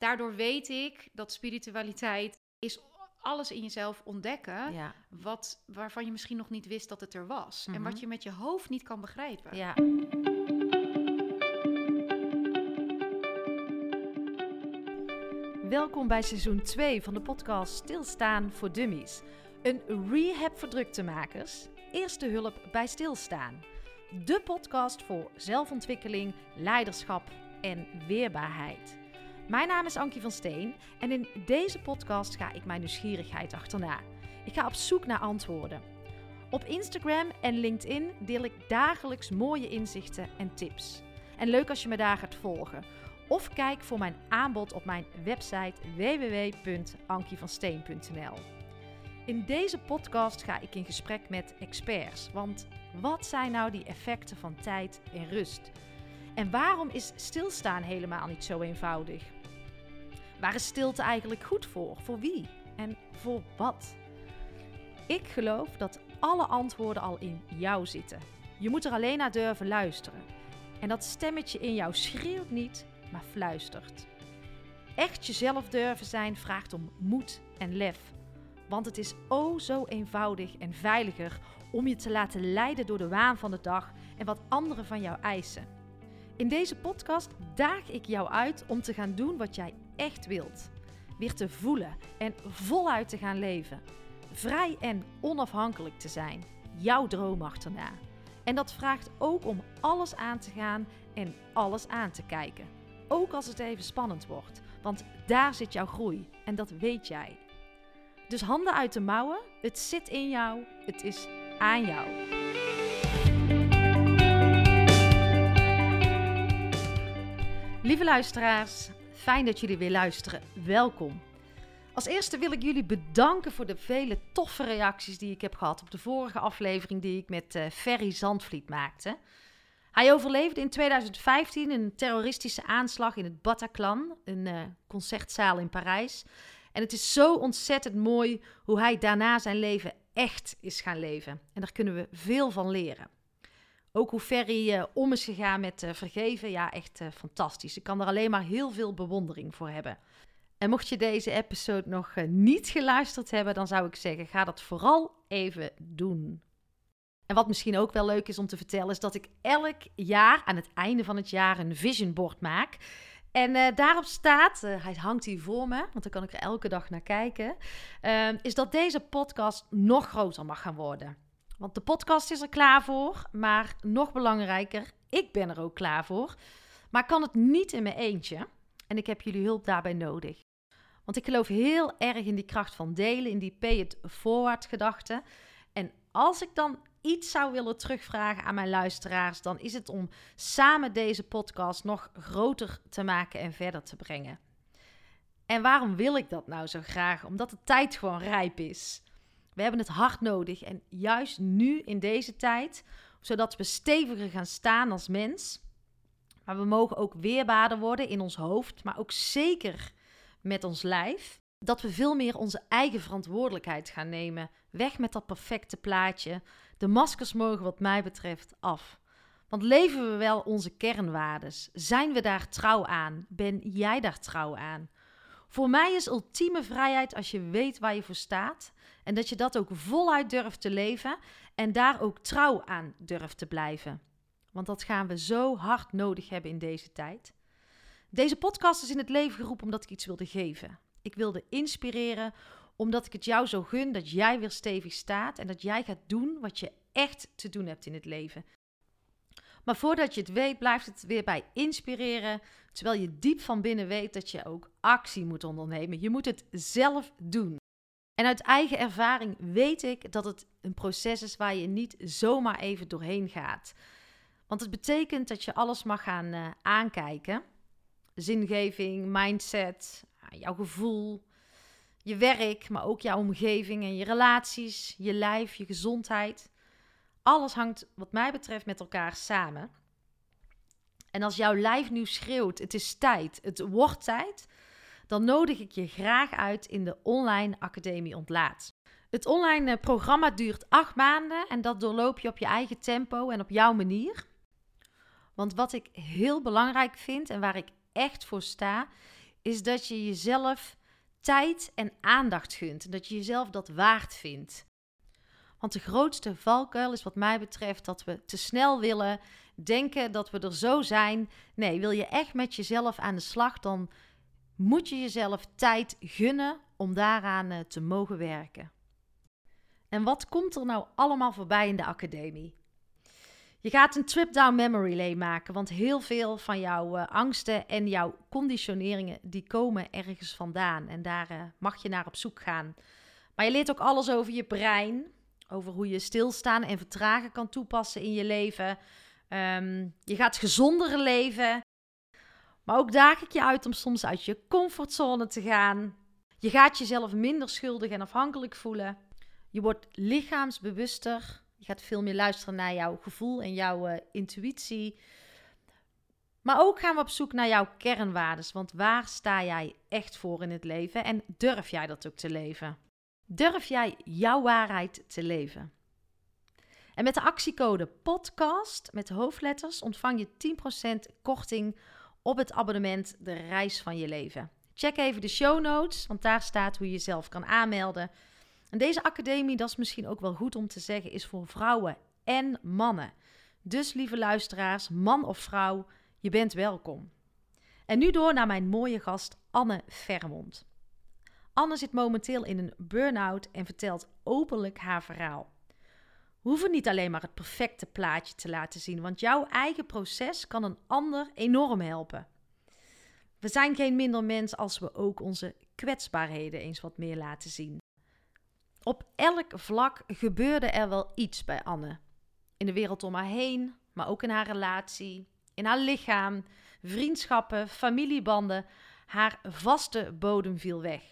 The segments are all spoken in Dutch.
Daardoor weet ik dat spiritualiteit is alles in jezelf ontdekken. Ja. Wat, waarvan je misschien nog niet wist dat het er was. En Mhm. wat je met je hoofd niet kan begrijpen. ja. Welkom bij seizoen 2 van de podcast Stilstaan voor Dummies. Een rehab voor druktemakers. Eerste hulp bij stilstaan. De podcast voor zelfontwikkeling, leiderschap en weerbaarheid. Mijn naam is Ankie van Steen en in deze podcast ga ik mijn nieuwsgierigheid achterna. Ik ga op zoek naar antwoorden. Op Instagram en LinkedIn deel ik dagelijks mooie inzichten en tips. En leuk als je me daar gaat volgen. Of kijk voor mijn aanbod op mijn website www.ankievansteen.nl. In deze podcast ga ik in gesprek met experts. Want wat zijn nou die effecten van tijd en rust? En waarom is stilstaan helemaal niet zo eenvoudig? Waar is stilte eigenlijk goed voor? Voor wie? En voor wat? Ik geloof dat alle antwoorden al in jou zitten. Je moet er alleen naar durven luisteren. En dat stemmetje in jou schreeuwt niet, maar fluistert. Echt jezelf durven zijn vraagt om moed en lef. Want het is o zo eenvoudig en veiliger om je te laten leiden door de waan van de dag en wat anderen van jou eisen. In deze podcast daag ik jou uit om te gaan doen wat jij echt wilt. Weer te voelen en voluit te gaan leven. Vrij en onafhankelijk te zijn. Jouw droom achterna. En dat vraagt ook om alles aan te gaan en alles aan te kijken. Ook als het even spannend wordt. Want daar zit jouw groei en dat weet jij. Dus handen uit de mouwen. Het zit in jou. Het is aan jou. Lieve luisteraars, fijn dat jullie weer luisteren. Welkom. Als eerste wil ik jullie bedanken voor de vele toffe reacties die ik heb gehad op de vorige aflevering die ik met eh, Ferry Zandvliet maakte. Hij overleefde in 2015 een terroristische aanslag in het Bataclan, een eh, concertzaal in Parijs. En het is zo ontzettend mooi hoe hij daarna zijn leven echt is gaan leven. En daar kunnen we veel van leren. Ook hoe Ferry eh, om is gegaan met eh, vergeven, ja, echt eh, fantastisch. Ik kan er alleen maar heel veel bewondering voor hebben. En mocht je deze episode nog niet geluisterd hebben, dan zou ik zeggen: ga dat vooral even doen. En wat misschien ook wel leuk is om te vertellen, is dat ik elk jaar aan het einde van het jaar een vision board maak. En daarop staat, hij hangt hier voor me, want dan kan ik er elke dag naar kijken, is dat deze podcast nog groter mag gaan worden. Want de podcast is er klaar voor, maar nog belangrijker, ik ben er ook klaar voor. Maar kan het niet in mijn eentje en ik heb jullie hulp daarbij nodig. Want ik geloof heel erg in die kracht van delen, in die pay it forward gedachte. En als ik dan iets zou willen terugvragen aan mijn luisteraars, dan is het om samen deze podcast nog groter te maken en verder te brengen. En waarom wil ik dat nou zo graag? Omdat de tijd gewoon rijp is. We hebben het hard nodig en juist nu in deze tijd, zodat we steviger gaan staan als mens. Maar we mogen ook weerbaarder worden in ons hoofd, maar ook zeker met ons lijf. Dat we veel meer onze eigen verantwoordelijkheid gaan nemen. Weg met dat perfecte plaatje. De maskers mogen wat mij betreft af. Want leven we wel onze kernwaardes? Zijn we daar trouw aan? Ben jij daar trouw aan? Voor mij is ultieme vrijheid als je weet waar je voor staat en dat je dat ook voluit durft te leven en daar ook trouw aan durft te blijven. Want dat gaan we zo hard nodig hebben in deze tijd. Deze podcast is in het leven geroepen omdat ik iets wilde geven. Ik wilde inspireren omdat ik het jou zo gun dat jij weer stevig staat en dat jij gaat doen wat je echt te doen hebt in het leven. Maar voordat je het weet, blijft het weer bij inspireren, terwijl je diep van binnen weet dat je ook actie moet ondernemen. Je moet het zelf doen. En uit eigen ervaring weet ik dat het een proces is waar je niet zomaar even doorheen gaat. Want het betekent dat je alles mag gaan uh, aankijken. Zingeving, mindset, jouw gevoel, je werk, maar ook jouw omgeving en je relaties, je lijf, je gezondheid. Alles hangt, wat mij betreft, met elkaar samen. En als jouw lijf nu schreeuwt: het is tijd, het wordt tijd, dan nodig ik je graag uit in de Online Academie Ontlaat. Het online programma duurt acht maanden en dat doorloop je op je eigen tempo en op jouw manier. Want wat ik heel belangrijk vind en waar ik echt voor sta, is dat je jezelf tijd en aandacht gunt. Dat je jezelf dat waard vindt. Want de grootste valkuil is wat mij betreft dat we te snel willen denken dat we er zo zijn. Nee, wil je echt met jezelf aan de slag, dan moet je jezelf tijd gunnen om daaraan eh, te mogen werken. En wat komt er nou allemaal voorbij in de academie? Je gaat een trip down memory lane maken, want heel veel van jouw uh, angsten en jouw conditioneringen die komen ergens vandaan en daar uh, mag je naar op zoek gaan. Maar je leert ook alles over je brein, over hoe je stilstaan en vertragen kan toepassen in je leven. Um, je gaat gezonder leven, maar ook daag ik je uit om soms uit je comfortzone te gaan. Je gaat jezelf minder schuldig en afhankelijk voelen. Je wordt lichaamsbewuster. Je gaat veel meer luisteren naar jouw gevoel en jouw uh, intuïtie. Maar ook gaan we op zoek naar jouw kernwaarden. Want waar sta jij echt voor in het leven? En durf jij dat ook te leven? Durf jij jouw waarheid te leven? En met de actiecode podcast met hoofdletters ontvang je 10% korting op het abonnement De Reis van Je Leven. Check even de show notes, want daar staat hoe je jezelf kan aanmelden. En deze academie, dat is misschien ook wel goed om te zeggen, is voor vrouwen en mannen. Dus lieve luisteraars, man of vrouw, je bent welkom. En nu door naar mijn mooie gast Anne Vermond. Anne zit momenteel in een burn-out en vertelt openlijk haar verhaal. Hoeven niet alleen maar het perfecte plaatje te laten zien, want jouw eigen proces kan een ander enorm helpen. We zijn geen minder mens als we ook onze kwetsbaarheden eens wat meer laten zien. Op elk vlak gebeurde er wel iets bij Anne. In de wereld om haar heen, maar ook in haar relatie, in haar lichaam, vriendschappen, familiebanden. Haar vaste bodem viel weg.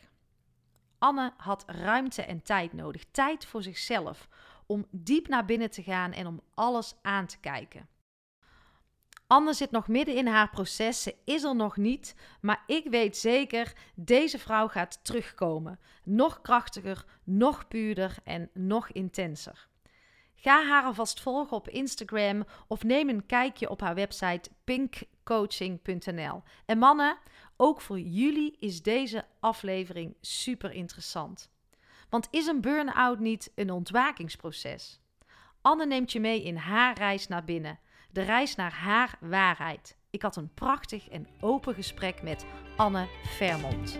Anne had ruimte en tijd nodig. Tijd voor zichzelf. Om diep naar binnen te gaan en om alles aan te kijken. Anne zit nog midden in haar proces. Ze is er nog niet. Maar ik weet zeker, deze vrouw gaat terugkomen. Nog krachtiger, nog puurder en nog intenser. Ga haar alvast volgen op Instagram of neem een kijkje op haar website pinkcoaching.nl. En mannen, ook voor jullie is deze aflevering super interessant. Want is een burn-out niet een ontwakingsproces? Anne neemt je mee in haar reis naar binnen, de reis naar haar waarheid. Ik had een prachtig en open gesprek met Anne Vermond.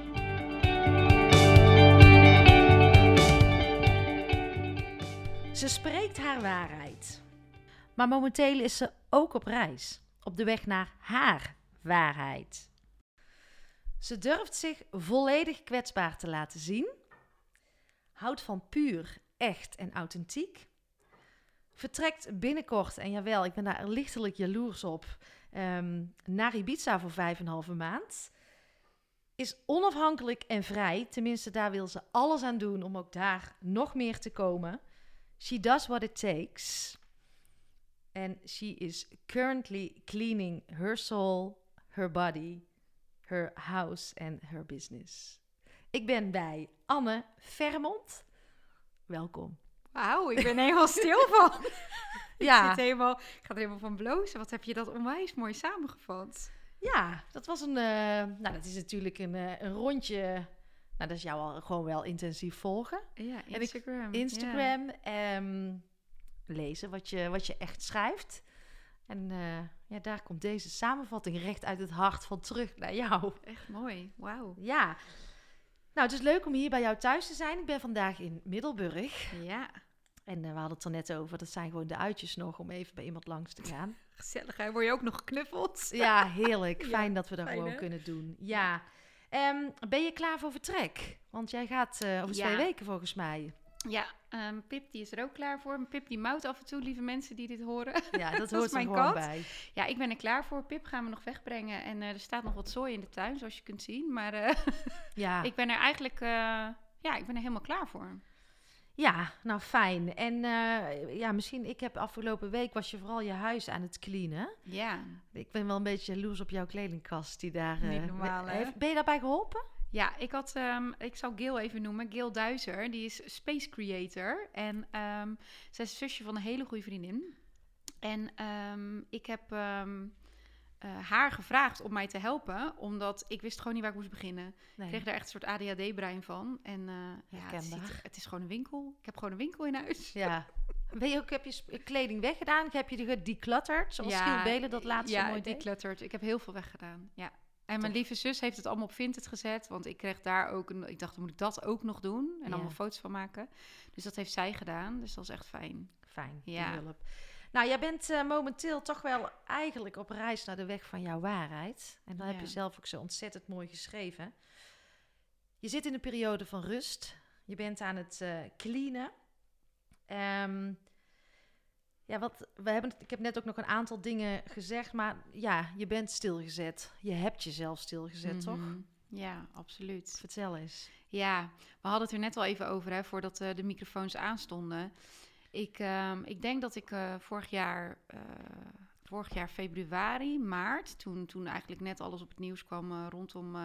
Ze spreekt haar waarheid. Maar momenteel is ze ook op reis, op de weg naar haar waarheid. Ze durft zich volledig kwetsbaar te laten zien, houdt van puur, echt en authentiek, vertrekt binnenkort, en jawel, ik ben daar lichtelijk jaloers op, um, naar Ibiza voor vijf en een halve maand. Is onafhankelijk en vrij, tenminste daar wil ze alles aan doen om ook daar nog meer te komen. She does what it takes. And she is currently cleaning her soul, her body, her house and her business. Ik ben bij Anne Vermond. Welkom. Wauw, ik ben helemaal stil van. Ja. ik, zit helemaal, ik ga er helemaal van blozen. Wat heb je dat onwijs mooi samengevat. Ja, dat was een. eh, nou, dat is natuurlijk een, eh, een rondje. Nou, dat is jou al gewoon wel intensief volgen. Ja, ik- Instagram. Instagram. ehm, lezen wat je, wat je echt schrijft. En eh, ja, daar komt deze samenvatting recht uit het hart van terug naar jou. Ja, echt mooi. Wauw. Ja. Nou, het is leuk om hier bij jou thuis te zijn. Ik ben vandaag in Middelburg. Ja, En eh, we hadden het er net over. Dat zijn gewoon de uitjes nog om even bij iemand langs te gaan. gezellig. Hè? Word je ook nog geknuffeld? Ja, heerlijk. Ja, Fijn dat we dat fijn, gewoon hè? kunnen doen. Ja. Ehm, ben je klaar voor vertrek? Want jij gaat eh, over Ja. twee weken volgens mij. Ja, ehm, Pip die is er ook klaar voor. Pip die mouwt af en toe, lieve mensen die dit horen. Ja, dat, is hoort er mijn gewoon kat. bij. Ja, ik ben er klaar voor. Pip gaan we nog wegbrengen. En eh, er staat nog wat zooi in de tuin, zoals je kunt zien. Maar eh, Ja. ik ben er eigenlijk... eh, ja, ik ben er helemaal klaar voor. ja, nou fijn. En ja, misschien, ik heb afgelopen week was je vooral je huis aan het cleanen. Ja. Ik ben wel een beetje jaloers op jouw kledingkast die daar... Niet normaal, hè? heeft- Ben je daarbij geholpen? Ja, ik had, ehm, ik zal Gil even noemen, Gil Duizer, die is space creator en ehm, zij is zusje van een hele goede vriendin. En ehm, ik heb eh, haar gevraagd om mij te helpen, omdat ik wist gewoon niet waar ik moest beginnen. Ik kreeg daar echt een soort ADHD-brein van. En eh, ja, het, ziet- het is gewoon een winkel. Ik heb gewoon een winkel in huis. Ja. Ben je ook, heb je kleding weggedaan? Heb je die gedeclutterd? Zoals Ja, Giel Belen dat laatst zo ja, mooi deed? declutterd. Ik heb heel veel weggedaan. Ja. En mijn lieve zus heeft het allemaal op Vinted gezet. Want ik kreeg daar ook een. Ik dacht, dan moet ik dat ook nog doen. En Ja. allemaal foto's van maken. Dus dat heeft zij gedaan. Dus dat is echt fijn. Fijn, die Ja. hulp. Nou, jij bent eh, momenteel toch wel eigenlijk op reis naar de weg van jouw waarheid. En dat heb je zelf ook zo ontzettend mooi geschreven. Je zit in een periode van rust. Je bent aan het eh cleanen. Ehm, ja, wat, we hebben, ik heb net ook nog een aantal dingen gezegd, maar ja, je bent stilgezet. Je hebt jezelf stilgezet, toch? Mhm. Ja, absoluut. Vertel eens. Ja, we hadden het er net al even over, hè, voordat eh, de microfoons aanstonden. Ik, ehm, ik denk dat ik eh, vorig jaar, eh, vorig jaar februari, maart, toen, toen eigenlijk net alles op het nieuws kwam rondom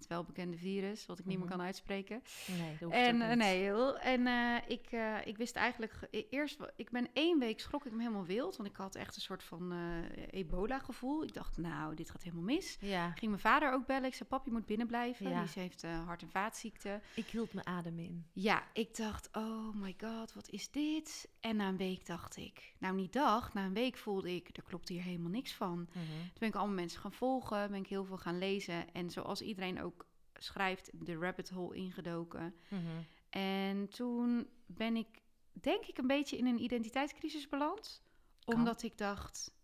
het welbekende virus, wat ik niet Mhm. meer kan uitspreken. Nee, dat hoeft En eh, niet. nee, en eh, ik, eh, ik wist eigenlijk ge- e- eerst, ik ben één week schrok ik me helemaal wild, want ik had echt een soort van eh, ebola-gevoel. Ik dacht, nou, dit gaat helemaal mis. Ja, ging mijn vader ook bellen. Ik zei, papi moet binnen blijven. Ja. Die heeft hart- en vaatziekte. ik hield mijn adem in. Ja, ik dacht, oh my god, wat is dit? En na een week dacht ik, nou niet dag, na een week voelde ik, er klopt hier helemaal niks van. Toen ben ik allemaal mensen gaan volgen, ben ik heel veel gaan lezen. En zoals iedereen ook schrijft, de rabbit hole ingedoken. Mhm. En toen ben ik, denk ik, een beetje in een identiteitscrisis beland. Omdat ik dacht,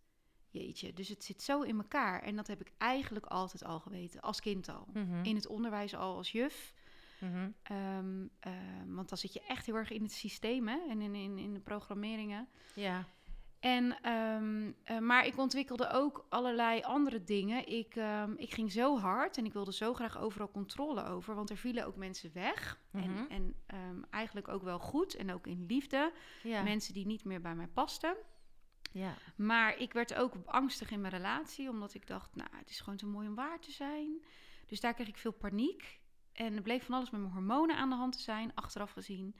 jeetje, dus het zit zo in elkaar. En dat heb ik eigenlijk altijd al geweten, als kind al. Mhm. In het onderwijs al als juf. Mhm. Ehm, ehm, want dan zit je echt heel erg in het systeem hè? en in, in, in de programmeringen. Ja. En, ehm, eh, maar ik ontwikkelde ook allerlei andere dingen. Ik, ehm, ik ging zo hard en ik wilde zo graag overal controle over. Want er vielen ook mensen weg. Mhm. En, en ehm, eigenlijk ook wel goed en ook in liefde. Ja. Mensen die niet meer bij mij pasten. ja. Maar ik werd ook angstig in mijn relatie, omdat ik dacht, nou, het is gewoon te mooi om waar te zijn. Dus daar kreeg ik veel paniek. En er bleef van alles met mijn hormonen aan de hand te zijn, achteraf gezien.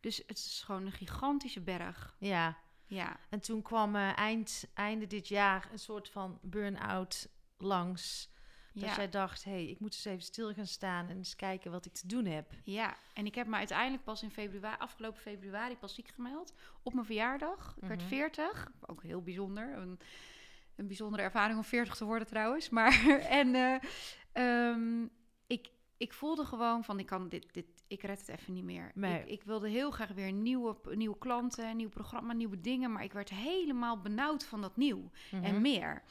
Dus het is gewoon een gigantische berg. Ja. Ja, En toen kwam eh, eind, einde dit jaar een soort van burn-out langs. Dat ja, jij dacht, hé, hey, ik moet eens even stil gaan staan en eens kijken wat ik te doen heb. ja. En ik heb me uiteindelijk pas in februari, afgelopen februari, pas ziek gemeld. Op mijn verjaardag. Ik werd Mhm. 40. Ook heel bijzonder. Een, een bijzondere ervaring om 40 te worden trouwens. Maar, en eh, ehm, ik, ik voelde gewoon van, ik kan dit, dit, ik red het even niet meer. Nee. Ik, ik wilde heel graag weer nieuwe, nieuwe klanten, nieuw programma, nieuwe dingen. Maar ik werd helemaal benauwd van dat nieuw Mhm. en meer.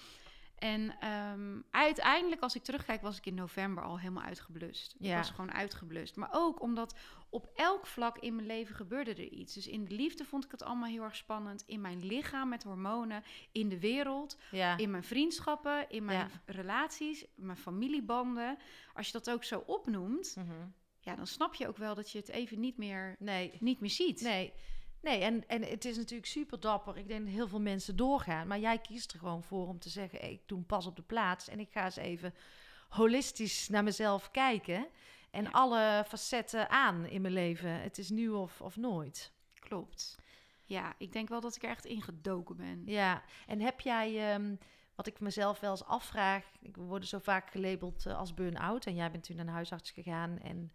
En ehm, uiteindelijk, als ik terugkijk, was ik in november al helemaal uitgeblust. Ik Ja. was gewoon uitgeblust. Maar ook omdat op elk vlak in mijn leven gebeurde er iets. Dus in de liefde vond ik het allemaal heel erg spannend. In mijn lichaam met hormonen. In de wereld. Ja. In mijn vriendschappen. In mijn Ja. relaties. Mijn familiebanden. Als je dat ook zo opnoemt, Mhm. Ja, dan snap je ook wel dat je het even niet meer, Nee. niet meer ziet. Nee. Nee, en, en het is natuurlijk super dapper. Ik denk dat heel veel mensen doorgaan. Maar jij kiest er gewoon voor om te zeggen... hey, ik doe een pas op de plaats en ik ga eens even holistisch naar mezelf kijken. En Ja. alle facetten aan in mijn leven. Het is nu of, of nooit. Klopt. Ja, ik denk wel dat ik er echt ingedoken ben. Ja, en heb jij, ehm, wat ik mezelf wel eens afvraag, ik we worden zo vaak gelabeld eh, als burn-out en jij bent toen naar een huisarts gegaan. En,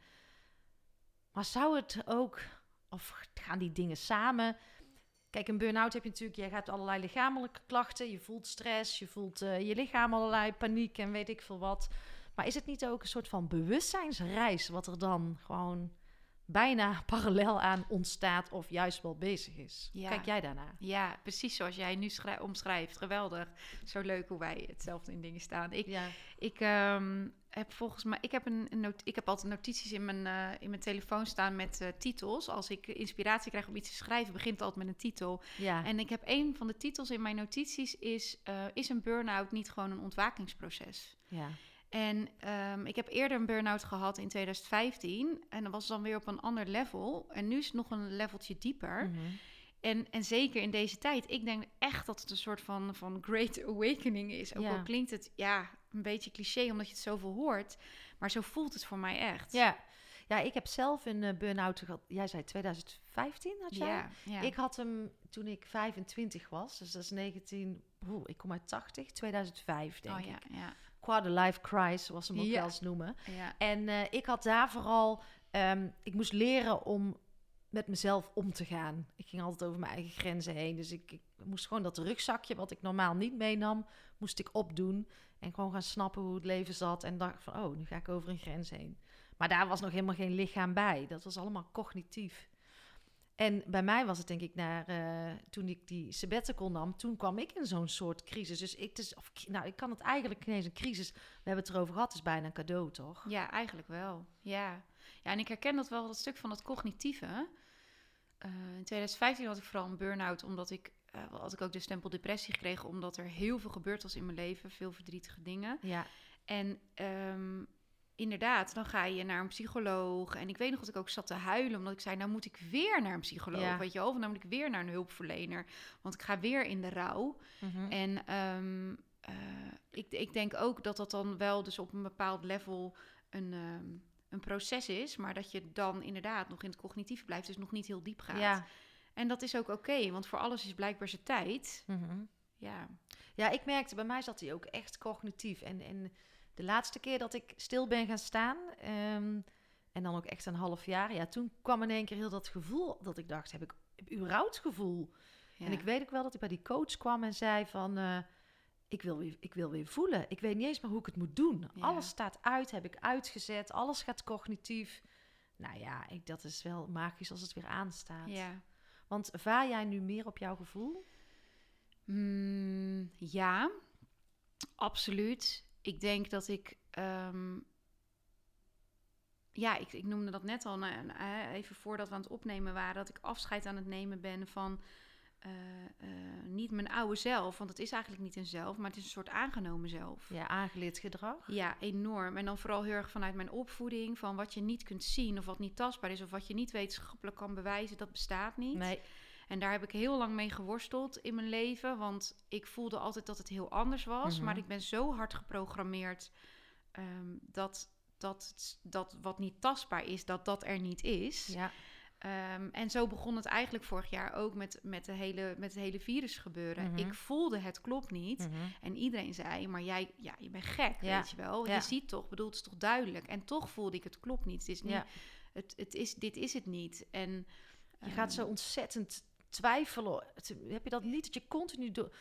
maar zou het ook, of gaan die dingen samen? Kijk, een burn-out heb je natuurlijk, je gaat allerlei lichamelijke klachten, je voelt stress, je voelt eh, je lichaam allerlei paniek en weet ik veel wat. Maar is het niet ook een soort van bewustzijnsreis wat er dan gewoon bijna parallel aan ontstaat of juist wel bezig is? Ja. Kijk jij daarnaar? Ja, precies zoals jij nu schrij- omschrijft. Geweldig. Zo leuk hoe wij hetzelfde in dingen staan. Ik, Ja. ik ehm, heb volgens mij, ik heb, een, ik heb altijd notities in mijn, eh, in mijn telefoon staan met eh, titels. Als ik inspiratie krijg om iets te schrijven, begint het altijd met een titel. Ja. En ik heb een van de titels in mijn notities is, eh, is een burn-out niet gewoon een ontwakingsproces? ja. En ehm, ik heb eerder een burn-out gehad in 2015. En dat was dan weer op een ander level. En nu is het nog een leveltje dieper. Mhm. En, en zeker in deze tijd. Ik denk echt dat het een soort van, van great awakening is. Ook Ja. al klinkt het ja, een beetje cliché omdat je het zoveel hoort. Maar zo voelt het voor mij echt. Ja. Ja, ik heb zelf een uh, burn-out gehad. Jij zei 2015 had jij? Ja, ja. Ik had hem toen ik 25 was. Dus dat is 19... Oeh, ik kom uit 80, 2005 denk oh, ja, ik. ja. Quarter life crisis, zoals ze hem ook wel eens noemen. ja. En eh, ik had daar vooral... ehm, ik moest leren om met mezelf om te gaan. Ik ging altijd over mijn eigen grenzen heen. Dus ik, moest gewoon dat rugzakje, wat ik normaal niet meenam, moest ik opdoen. En gewoon gaan snappen hoe het leven zat. En dacht van, oh, nu ga ik over een grens heen. Maar daar was nog helemaal geen lichaam bij. Dat was allemaal cognitief. En bij mij was het denk ik naar, eh, toen ik die sabbatical nam, toen kwam ik in zo'n soort crisis. Dus ik, is, of, nou, ik kan het eigenlijk niet eens een crisis, we hebben het erover gehad, is bijna een cadeau, toch? Ja, eigenlijk wel. Ja. ja, en ik herken dat wel, dat stuk van het cognitieve. Eh, in 2015 had ik vooral een burn-out, omdat ik, eh, had ik ook de stempel depressie gekregen, omdat er heel veel gebeurd was in mijn leven, veel verdrietige dingen. Ja, En ehm, inderdaad, dan ga je naar een psycholoog. En ik weet nog dat ik ook zat te huilen, omdat ik zei, nou moet ik weer naar een psycholoog, Ja. weet je wel. Of nou moet ik weer naar een hulpverlener, want ik ga weer in de rouw. Mhm. En ehm, eh, ik, ik denk ook dat dat dan wel dus op een bepaald level een, ehm, een proces is, maar dat je dan inderdaad nog in het cognitieve blijft, dus nog niet heel diep gaat. ja. En dat is ook oké, want voor alles is blijkbaar zijn tijd. Mhm. Ja, Ja, ik merkte, bij mij zat hij ook echt cognitief. En, en de laatste keer dat ik stil ben gaan staan, ehm, en dan ook echt een half jaar, ja, toen kwam in één keer heel dat gevoel dat ik dacht, heb ik überhaupt gevoel? ja. En ik weet ook wel dat ik bij die coach kwam en zei van, eh, ik, wil weer, ik wil weer voelen. Ik weet niet eens meer hoe ik het moet doen. Ja. Alles staat uit, heb ik uitgezet, alles gaat cognitief. Nou ja, ik, dat is wel magisch als het weer aanstaat. ja. Want vaar jij nu meer op jouw gevoel? Mm, ja, absoluut. Ik denk dat ik. ehm, ja, ik, ik noemde dat net al, nou, eh, even voordat we aan het opnemen waren, dat ik afscheid aan het nemen ben van eh, eh, niet mijn oude zelf. Want het is eigenlijk niet een zelf, maar het is een soort aangenomen zelf. Ja, aangeleerd gedrag. Ja, enorm. En dan vooral heel erg vanuit mijn opvoeding, van wat je niet kunt zien of wat niet tastbaar is of wat je niet wetenschappelijk kan bewijzen, dat bestaat niet. Nee, En daar heb ik heel lang mee geworsteld in mijn leven. Want ik voelde altijd dat het heel anders was. Mhm. Maar ik ben zo hard geprogrammeerd ehm, dat, dat, dat wat niet tastbaar is, dat dat er niet is. ja. Ehm, en zo begon het eigenlijk vorig jaar ook met, met, de hele, met het hele virus gebeuren. Mhm. Ik voelde het klopt niet. Mhm. En iedereen zei, maar jij, ja, je bent gek, Ja. weet je wel. Ja. Je ziet toch, bedoel, het is toch duidelijk. En toch voelde ik, het klopt niet. Het is niet, Ja. het, het is, dit is het niet. En, Je gaat zo ehm, ontzettend twijfelen. Heb je dat niet dat je continu door,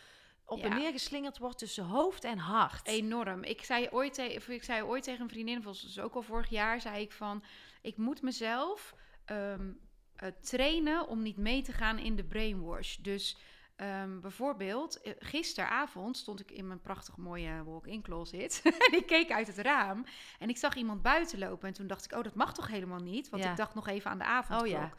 op en neer geslingerd wordt tussen hoofd en hart? Enorm. Ik zei ooit, ik zei ooit tegen een vriendin, volgens dus ook al vorig jaar, zei ik van, ik moet mezelf ehm, eh, trainen om niet mee te gaan in de brainwash. Dus ehm, bijvoorbeeld, eh, gisteravond stond ik in mijn prachtig mooie walk-in closet en ik keek uit het raam en ik zag iemand buiten lopen en toen dacht ik, oh, dat mag toch helemaal niet? Want Ja. ik dacht nog even aan de avondklok. Oh ja.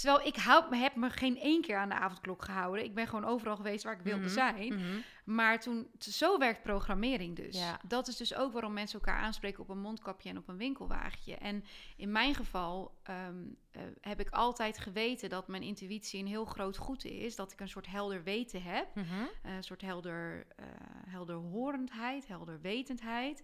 Terwijl ik hou, heb me geen één keer aan de avondklok gehouden. Ik ben gewoon overal geweest waar ik wilde Mhm, zijn. mhm. Maar toen, zo werkt programmering dus. Ja. Dat is dus ook waarom mensen elkaar aanspreken op een mondkapje en op een winkelwagentje. En in mijn geval ehm, eh, heb ik altijd geweten dat mijn intuïtie een heel groot goed is. Dat ik een soort helder weten heb. Mhm. eh, een soort helder, eh helderhorendheid, helderwetendheid.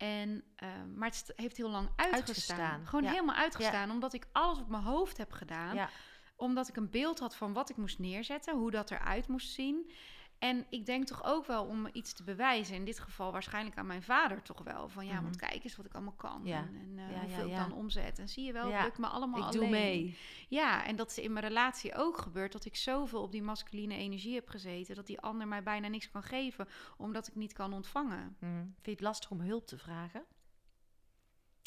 En, ehm, maar het heeft heel lang uitgestaan. Uitgestaan, Gewoon ja. helemaal uitgestaan. Omdat ik alles op mijn hoofd heb gedaan Ja. omdat ik een beeld had van wat ik moest neerzetten, hoe dat eruit moest zien. En ik denk toch ook wel om iets te bewijzen, in dit geval waarschijnlijk aan mijn vader toch wel. Van ja, Mhm. want kijk eens wat ik allemaal kan Ja. en, en eh, Ja, hoeveel ja, ik dan omzet. En zie je wel, lukt me allemaal Ik doe mee. Ja, en dat is in mijn relatie ook gebeurd, dat ik zoveel op die masculine energie heb gezeten, dat die ander mij bijna niks kan geven, omdat ik niet kan ontvangen. Mhm. Vind je het lastig om hulp te vragen?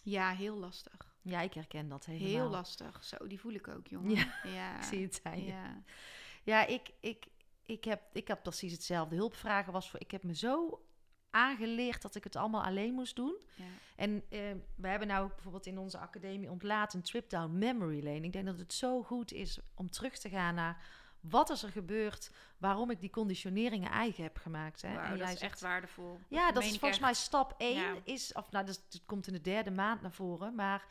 Ja, heel lastig. Ja, ik herken dat helemaal. Heel lastig. Zo, die voel ik ook, jongen. Ja. Ik zie het. Ja. Ja, ik, ik, ik, heb, ik heb precies hetzelfde. Hulpvragen was voor... Ik heb me zo aangeleerd dat ik het allemaal alleen moest doen. Ja. En eh, we hebben nou bijvoorbeeld in onze academie ontlaat een trip down memory lane. Ik denk dat het zo goed is om terug te gaan naar wat is er gebeurd, waarom ik die conditioneringen eigen heb gemaakt. Hè? En dat is zegt- echt waardevol. Ja, dat is volgens echt. mij stap 1 Ja. is, of nou, dat, is- dat komt in de derde maand naar voren, maar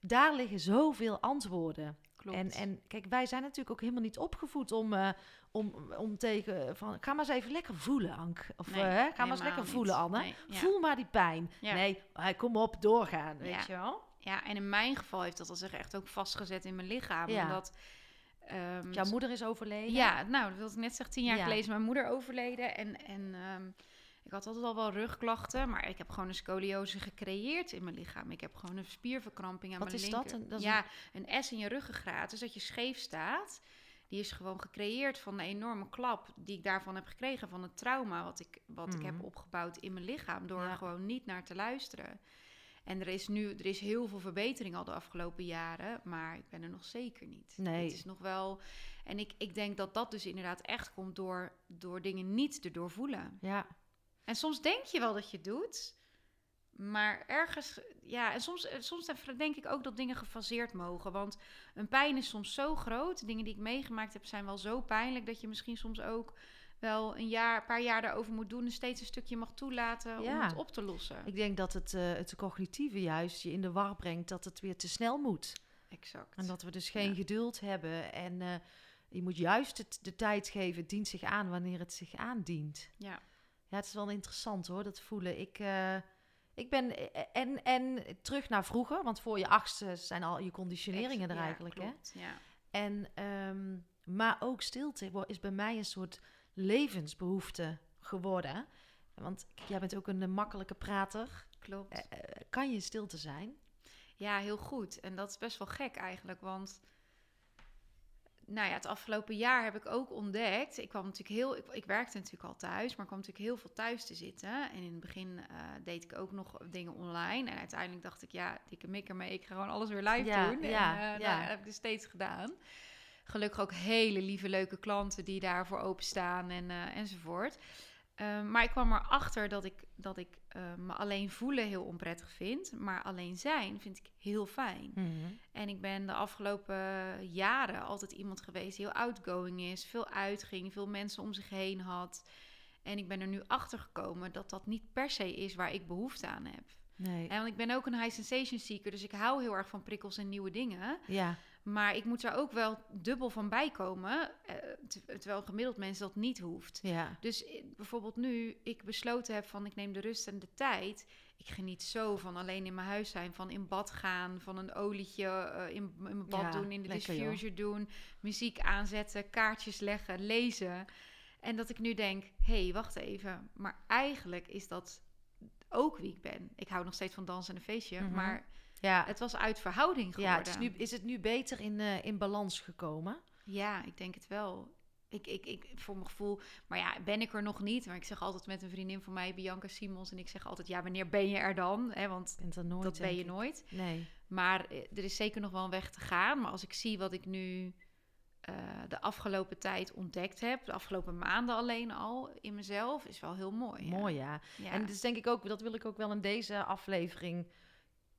daar liggen zoveel antwoorden. klopt. En, en kijk, wij zijn natuurlijk ook helemaal niet opgevoed om, eh, om, om tegen van ga maar eens even lekker voelen, Ank. Of Nee, eh, ga maar eens lekker voelen, Anne. Nee, ja. Voel maar die pijn. Ja. Nee, hij kom op, doorgaan, weet Ja. je wel? Ja, en in mijn geval heeft dat al zich echt ook vastgezet in mijn lichaam. Ja. Omdat, ehm, Jouw moeder is overleden. Ja, nou, dat wilde ik net zeggen. Tien jaar Ja. geleden is mijn moeder overleden. En, en ehm, ik had altijd al wel rugklachten. Maar ik heb gewoon een scoliose gecreëerd in mijn lichaam. Ik heb gewoon een spierverkramping aan Wat mijn is linker. dat? Een- dat is ja, een S in je ruggengraat. Dus dat je scheef staat. Die is gewoon gecreëerd van een enorme klap die ik daarvan heb gekregen. Van het trauma wat ik, wat ik heb Mhm. opgebouwd in mijn lichaam. Door Ja. er gewoon niet naar te luisteren. En er is nu er is heel veel verbetering al de afgelopen jaren. Maar ik ben er nog zeker niet. Nee. Het is nog wel... En ik, ik denk dat dat dus inderdaad echt komt door, door dingen niet te doorvoelen. Ja, En soms denk je wel dat je het doet, maar ergens, ja, en soms, eh, soms denk ik ook dat dingen gefaseerd mogen. Want een pijn is soms zo groot. Dingen die ik meegemaakt heb zijn wel zo pijnlijk dat je misschien soms ook wel een jaar, paar jaar daarover moet doen en steeds een stukje mag toelaten om het op te lossen. ik denk dat het, eh, het cognitieve juist je in de war brengt dat het weer te snel moet. Exact. En dat we dus geen Ja. geduld hebben. En eh, je moet juist het, de tijd geven, het dient zich aan wanneer het zich aandient. Ja. Ja, het is wel interessant hoor, dat voelen. Ik, ik ben, eh, en, en terug naar vroeger, want voor je achtste zijn al je conditioneringen er Ja, eigenlijk. Hè? Ja. En, ehm, maar ook stilte is bij mij een soort levensbehoefte geworden. Want jij bent ook een eh, makkelijke prater. Klopt. Eh, eh, kan je stilte zijn? Ja, heel goed. En dat is best wel gek eigenlijk, want nou ja, het afgelopen jaar heb ik ook ontdekt. Ik kwam natuurlijk heel, ik, ik werkte natuurlijk al thuis, maar ik kwam natuurlijk heel veel thuis te zitten. En in het begin eh, deed ik ook nog dingen online. En uiteindelijk dacht ik, ja, dikke mikker mee, ik ga gewoon alles weer live Ja, doen. ja, en, eh, ja. Nou, dat heb ik dus steeds gedaan. Gelukkig ook hele lieve, leuke klanten die daarvoor openstaan en, eh, enzovoort. Ehm, maar ik kwam erachter dat ik, dat ik eh, me alleen voelen heel onprettig vind. Maar alleen zijn vind ik heel fijn. En ik ben de afgelopen jaren altijd iemand geweest die heel outgoing is. Veel uitging, veel mensen om zich heen had. En ik ben er nu achter gekomen dat dat niet per se is waar ik behoefte aan heb. Nee. En want ik ben ook een high sensation seeker, dus ik hou heel erg van prikkels en nieuwe dingen. Ja, Maar ik moet er ook wel dubbel van bij komen, eh, te- terwijl gemiddeld mens dat niet hoeft. ja. Dus eh, bijvoorbeeld nu ik besloten heb van ik neem de rust en de tijd. Ik geniet zo van alleen in mijn huis zijn, van in bad gaan, van een olietje eh, in, in mijn bad Ja, doen, in de lekker, joh. diffuser doen, muziek aanzetten, kaartjes leggen, lezen. En dat ik nu denk, hé, hey, wacht even, maar eigenlijk is dat ook wie ik ben. Ik hou nog steeds van dansen en een feestje, Mhm. maar Ja, het was uit verhouding geworden. ja het is, nu, is het nu beter in, eh, in balans gekomen? Ja, ik denk het wel. Ik, ik, ik, voor mijn gevoel, maar ja, ben ik er nog niet. Maar ik zeg altijd met een vriendin van mij, Bianca Simons, en ik zeg altijd, ja, wanneer ben je er dan? Want er nooit, dat ben je nooit. Nee. Maar eh, er is zeker nog wel een weg te gaan. Maar als ik zie wat ik nu eh, de afgelopen tijd ontdekt heb, de afgelopen maanden alleen al in mezelf, is wel heel mooi. ja. Mooi, ja. Ja. En dus denk ik ook, dat wil ik ook wel in deze aflevering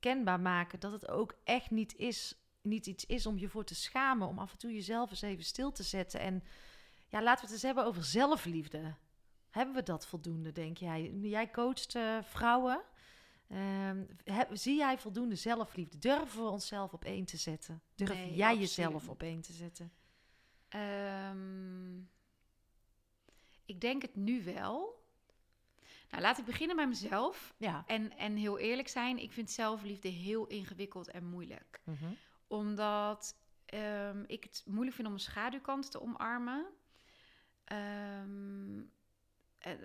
kenbaar maken, dat het ook echt niet is, niet iets is om je voor te schamen, om af en toe jezelf eens even stil te zetten. En ja, laten we het eens hebben over zelfliefde. Hebben we dat voldoende, denk jij? Jij coacht eh, vrouwen. Ehm, heb- zie jij voldoende zelfliefde? Durven we onszelf op één te zetten? Durf Nee, jij absoluut jezelf op één te zetten? Ehm, ik denk het nu wel. Nou, laat ik beginnen bij mezelf. Ja. En, en heel eerlijk zijn, ik vind zelfliefde heel ingewikkeld en moeilijk. Mhm. Omdat ehm, ik het moeilijk vind om mijn schaduwkant te omarmen. Ehm, eh,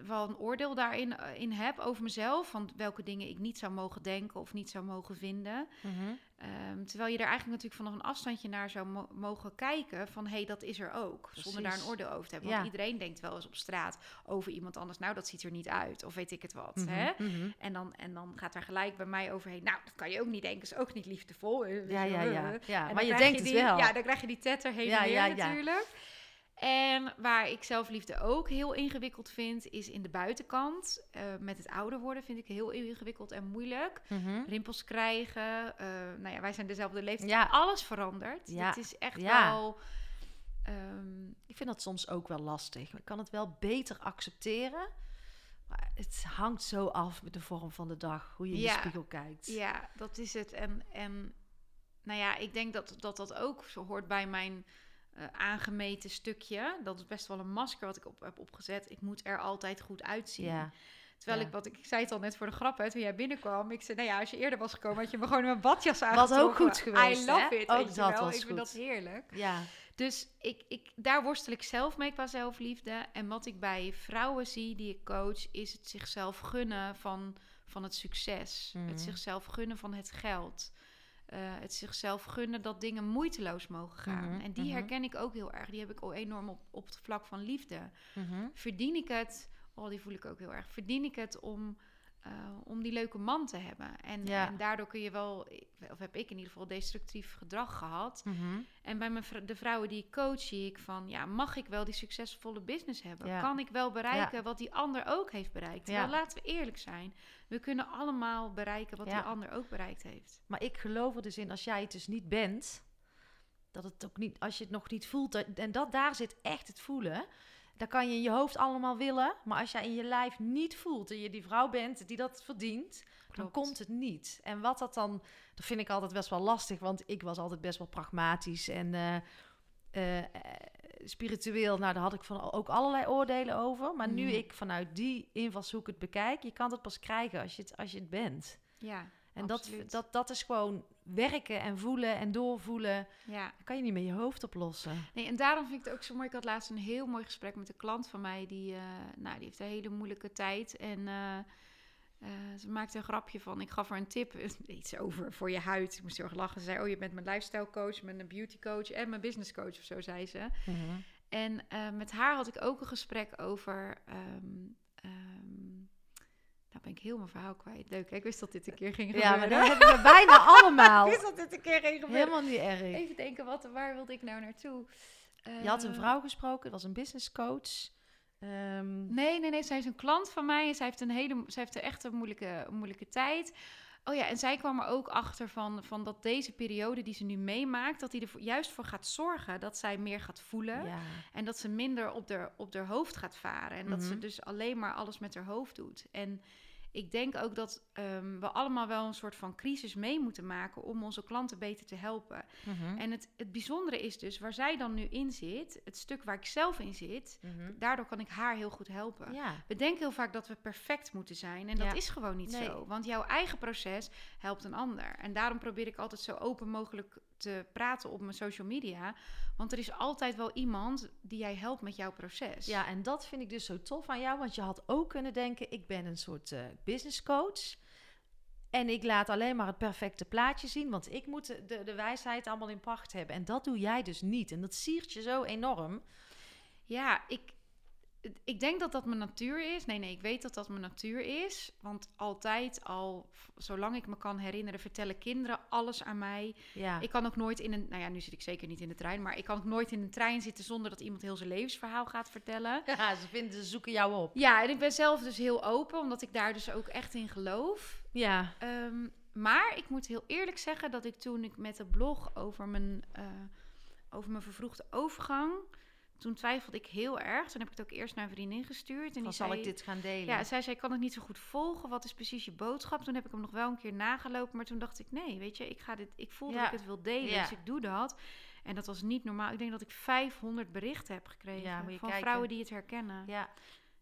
wel een oordeel daarin eh, in heb over mezelf. Van welke dingen ik niet zou mogen denken of niet zou mogen vinden. Mhm. Ehm, terwijl je er eigenlijk natuurlijk vanaf een afstandje naar zou mo- mogen kijken van hé, hey, dat is er ook. Zonder daar een oordeel over te hebben. Want Ja. iedereen denkt wel eens op straat over iemand anders. Nou, dat ziet er niet uit. Of weet ik het wat. Mhm. Hè? Mhm. En, dan, en dan gaat er gelijk bij mij overheen. Nou, dat kan je ook niet denken. Is ook niet liefdevol. Eh, Ja, ja, ja. En ja. Maar je denkt het die, wel. Ja, dan krijg je die tetter heen Ja, en weer ja, ja. natuurlijk. En waar ik zelfliefde ook heel ingewikkeld vind, is in de buitenkant. Eh, met het ouder worden vind ik heel ingewikkeld en moeilijk. Mhm. Rimpels krijgen. eh, nou ja, wij zijn dezelfde leeftijd. Ja. Alles verandert. Ja. Het is echt Ja. wel... ehm, Ik vind dat soms ook wel lastig. Ik kan het wel beter accepteren. Maar het hangt zo af met de vorm van de dag. Hoe je in de spiegel kijkt. ja, dat is het. En, en nou ja, ik denk dat dat, dat ook zo hoort bij mijn eh, aangemeten stukje. Dat is best wel een masker wat ik op heb opgezet. Ik moet er altijd goed uitzien. Ja. Terwijl Ja. ik, wat ik, ik zei het al net voor de grap, hè, toen jij binnenkwam. Ik zei, nou ja, als je eerder was gekomen, had je me gewoon in mijn badjas Was aangetrokken. ook goed geweest, I love hè? it, Ook weet je dat wel. was Ik vind goed. dat heerlijk. Ja. Dus ik, ik, daar worstel ik zelf mee qua zelfliefde. En wat ik bij vrouwen zie die ik coach, is het zichzelf gunnen van, van het succes. Het zichzelf gunnen van het geld. Eh, het zichzelf gunnen dat dingen moeiteloos mogen gaan. Mhm, En die mhm. herken ik ook heel erg. Die heb ik ook enorm op, op het vlak van liefde. Mhm. Verdien ik het, oh die voel ik ook heel erg. Verdien ik het om, eh, om die leuke man te hebben. En, Ja. en daardoor kun je wel, of heb ik in ieder geval destructief gedrag gehad. Mhm. En bij mijn, de vrouwen die ik coach, zie ik van, ja, mag ik wel die succesvolle business hebben? Ja. Kan ik wel bereiken wat die ander ook heeft bereikt? Wel, laten we eerlijk zijn. We kunnen allemaal bereiken wat die ander ook bereikt heeft. Maar ik geloof er dus in, als jij het dus niet bent, dat het ook niet, als je het nog niet voelt, en dat daar zit echt het voelen. Dan kan je in je hoofd allemaal willen, maar als jij in je lijf niet voelt en je die vrouw bent die dat verdient, dan komt het niet. En wat dat dan, dat vind ik altijd best wel lastig, want ik was altijd best wel pragmatisch en eh, eh, spiritueel. Nou, daar had ik van ook allerlei oordelen over. Maar nu Mhm. ik vanuit die invalshoek het bekijk, je kan het pas krijgen als je het, als je het bent. Ja, En dat, Absoluut. dat, dat is gewoon werken en voelen en doorvoelen. ja. Dat kan je niet met je hoofd oplossen. Nee, en daarom vind ik het ook zo mooi. Ik had laatst een heel mooi gesprek met een klant van mij. Die, eh, nou, die heeft een hele moeilijke tijd. En eh, eh, ze maakte een grapje van... Ik gaf haar een tip, iets over voor je huid. Ik moest heel erg lachen. Ze zei, oh, je bent mijn lifestyle coach, mijn beauty coach en mijn business coach of zo, zei ze. En eh, met haar had ik ook een gesprek over... ehm, ehm, nou ben ik heel mijn verhaal kwijt. Leuk, ik wist dat dit een keer ging Ja, maar gebeuren. dat hebben we bijna allemaal. ik wist dat dit een keer ging gebeuren. Helemaal niet erg. Even denken, wat, waar wilde ik nou naartoe? Je had een Eh, vrouw gesproken, dat was een business coach. Ehm, Nee, nee, nee. Zij is een klant van mij en zij heeft een hele, zij heeft echt een moeilijke, moeilijke tijd. Oh ja, en zij kwam er ook achter van, van dat deze periode die ze nu meemaakt, dat die er juist voor gaat zorgen dat zij meer gaat voelen. ja. En dat ze minder op haar, op haar hoofd gaat varen. En dat ze Mhm. dus alleen maar alles met haar hoofd doet. En ik denk ook dat ehm, we allemaal wel een soort van crisis mee moeten maken om onze klanten beter te helpen. Mhm. En het, het bijzondere is dus waar zij dan nu in zit, het stuk waar ik zelf in zit, Mhm. daardoor kan ik haar heel goed helpen. Ja. We denken heel vaak dat we perfect moeten zijn. En dat Ja. is gewoon niet Nee. zo. Want jouw eigen proces helpt een ander. En daarom probeer ik altijd zo open mogelijk te praten op mijn social media. Want er is altijd wel iemand die jij helpt met jouw proces. ja, en dat vind ik dus zo tof aan jou. Want je had ook kunnen denken, ik ben een soort eh, business coach. En ik laat alleen maar het perfecte plaatje zien. Want ik moet de, de, de wijsheid allemaal in pacht hebben. En dat doe jij dus niet. En dat siert je zo enorm. Ja, ik, ik denk dat dat mijn natuur is. Nee, nee, ik weet dat dat mijn natuur is. Want altijd al, zolang ik me kan herinneren, vertellen kinderen alles aan mij. Ja. Ik kan ook nooit in een, nou ja, nu zit ik zeker niet in de trein, maar ik kan ook nooit in een trein zitten zonder dat iemand heel zijn levensverhaal gaat vertellen. ja, ze, vinden, ze zoeken jou op. Ja, en ik ben zelf dus heel open, omdat ik daar dus ook echt in geloof. Ja. Ehm, maar ik moet heel eerlijk zeggen dat ik toen ik met de blog over mijn, eh, over mijn vervroegde overgang, toen twijfelde ik heel erg. Toen heb ik het ook eerst naar een vriendin gestuurd. En die zal zei, ik dit gaan delen. ja, zij zei, ik kan het niet zo goed volgen. Wat is precies je boodschap? Toen heb ik hem nog wel een keer nagelopen. Maar toen dacht ik, nee, weet je, ik, ga dit, ik voel Ja. dat ik het wil delen. Ja. Dus ik doe dat. En dat was niet normaal. Ik denk dat ik 500 berichten heb gekregen Ja, van kijken. vrouwen die het herkennen. ja.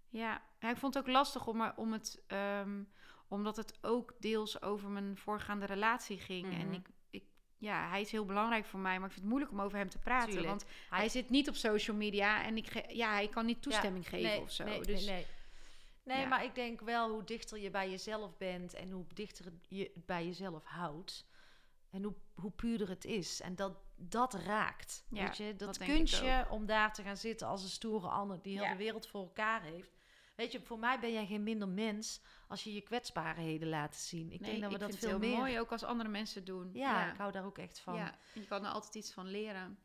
Ja, ja ik vond het ook lastig om, er- om het, ehm, omdat het ook deels over mijn voorgaande relatie ging. En Mhm. ik, ja, hij is heel belangrijk voor mij, maar ik vind het moeilijk om over hem te praten. Tuurlijk. Want hij, Hij- zit niet op social media en ik ja, hij kan niet toestemming Ja, geven nee, of zo. Nee, dus nee, nee. Nee, ja. maar ik denk wel hoe dichter je bij jezelf bent en hoe dichter je het bij jezelf houdt. En hoe, hoe puurder het is. En dat, dat raakt. Ja, weet je, dat, dat kunstje om daar te gaan zitten als een stoere ander die heel de wereld voor elkaar heeft. Weet je, voor mij ben jij geen minder mens als je je kwetsbaarheden laat zien. Ik nee, denk dat we dat veel het heel meer. mooi, ook als andere mensen doen. Ja, ja. ik hou daar ook echt van. Ja, je kan er altijd iets van leren.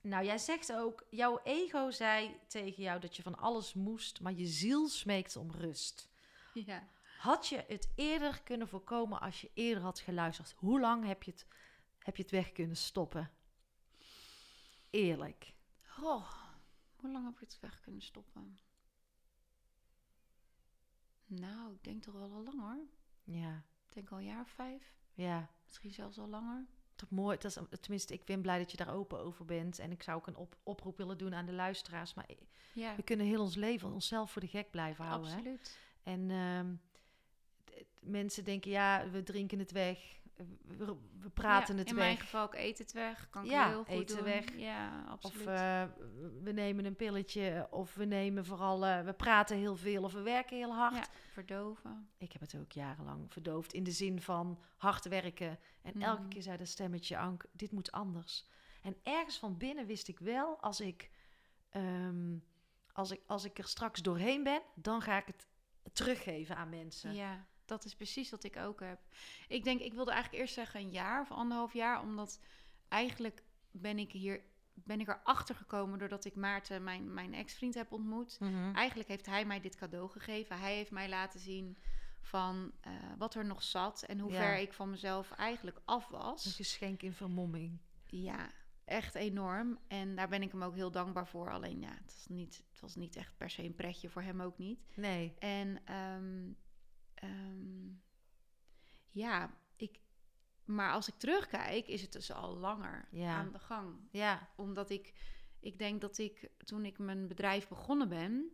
Nou, jij zegt ook, jouw ego zei tegen jou dat je van alles moest, maar je ziel smeekt om rust. Ja. Had je het eerder kunnen voorkomen als je eerder had geluisterd? Hoe lang heb je het, heb je het weg kunnen stoppen? Eerlijk. Goh, hoe lang heb ik het weg kunnen stoppen? Nou, ik denk toch wel al lang hoor. Ja, Ik denk al een jaar of vijf. ja. Misschien zelfs al langer. Toch mooi. Dat is, tenminste, ik ben blij dat je daar open over bent. En ik zou ook een op, oproep willen doen aan de luisteraars. Maar Ja, we kunnen heel ons leven onszelf voor de gek blijven houden. Hè? absoluut. En ehm, mensen denken, ja, we drinken het weg. We, we praten Ja, het in weg. mijn geval ook eten het weg. Kan ik Ja, heel goed eten doen. weg. Ja, Of absoluut. eh, we nemen een pilletje. Of we nemen vooral, eh, we praten heel veel. Of we werken heel hard. ja, verdoven. Ik heb het ook jarenlang verdoofd in de zin van hard werken. En elke Mhm. keer zei dat stemmetje, Ank, dit moet anders. En ergens van binnen wist ik wel, als ik, ehm, als ik, als ik er straks doorheen ben, dan ga ik het teruggeven aan mensen. Ja, dat is precies wat ik ook heb. Ik denk, ik wilde eigenlijk eerst zeggen een jaar of anderhalf jaar, omdat eigenlijk ben ik hier ben ik erachter gekomen doordat ik Maarten, mijn, mijn ex-vriend, heb ontmoet. Mhm. Eigenlijk heeft hij mij dit cadeau gegeven. Hij heeft mij laten zien van eh, wat er nog zat en hoe Ja. ver ik van mezelf eigenlijk af Een was. geschenk in vermomming. Ja, echt enorm. En daar ben ik hem ook heel dankbaar voor. Alleen ja, het was niet, het was niet echt per se een pretje voor hem ook niet. Nee. En ehm, ehm, ja, ik, maar als ik terugkijk, is het dus al langer Ja. aan de gang. Ja. Omdat ik, ik denk dat ik, toen ik mijn bedrijf begonnen ben,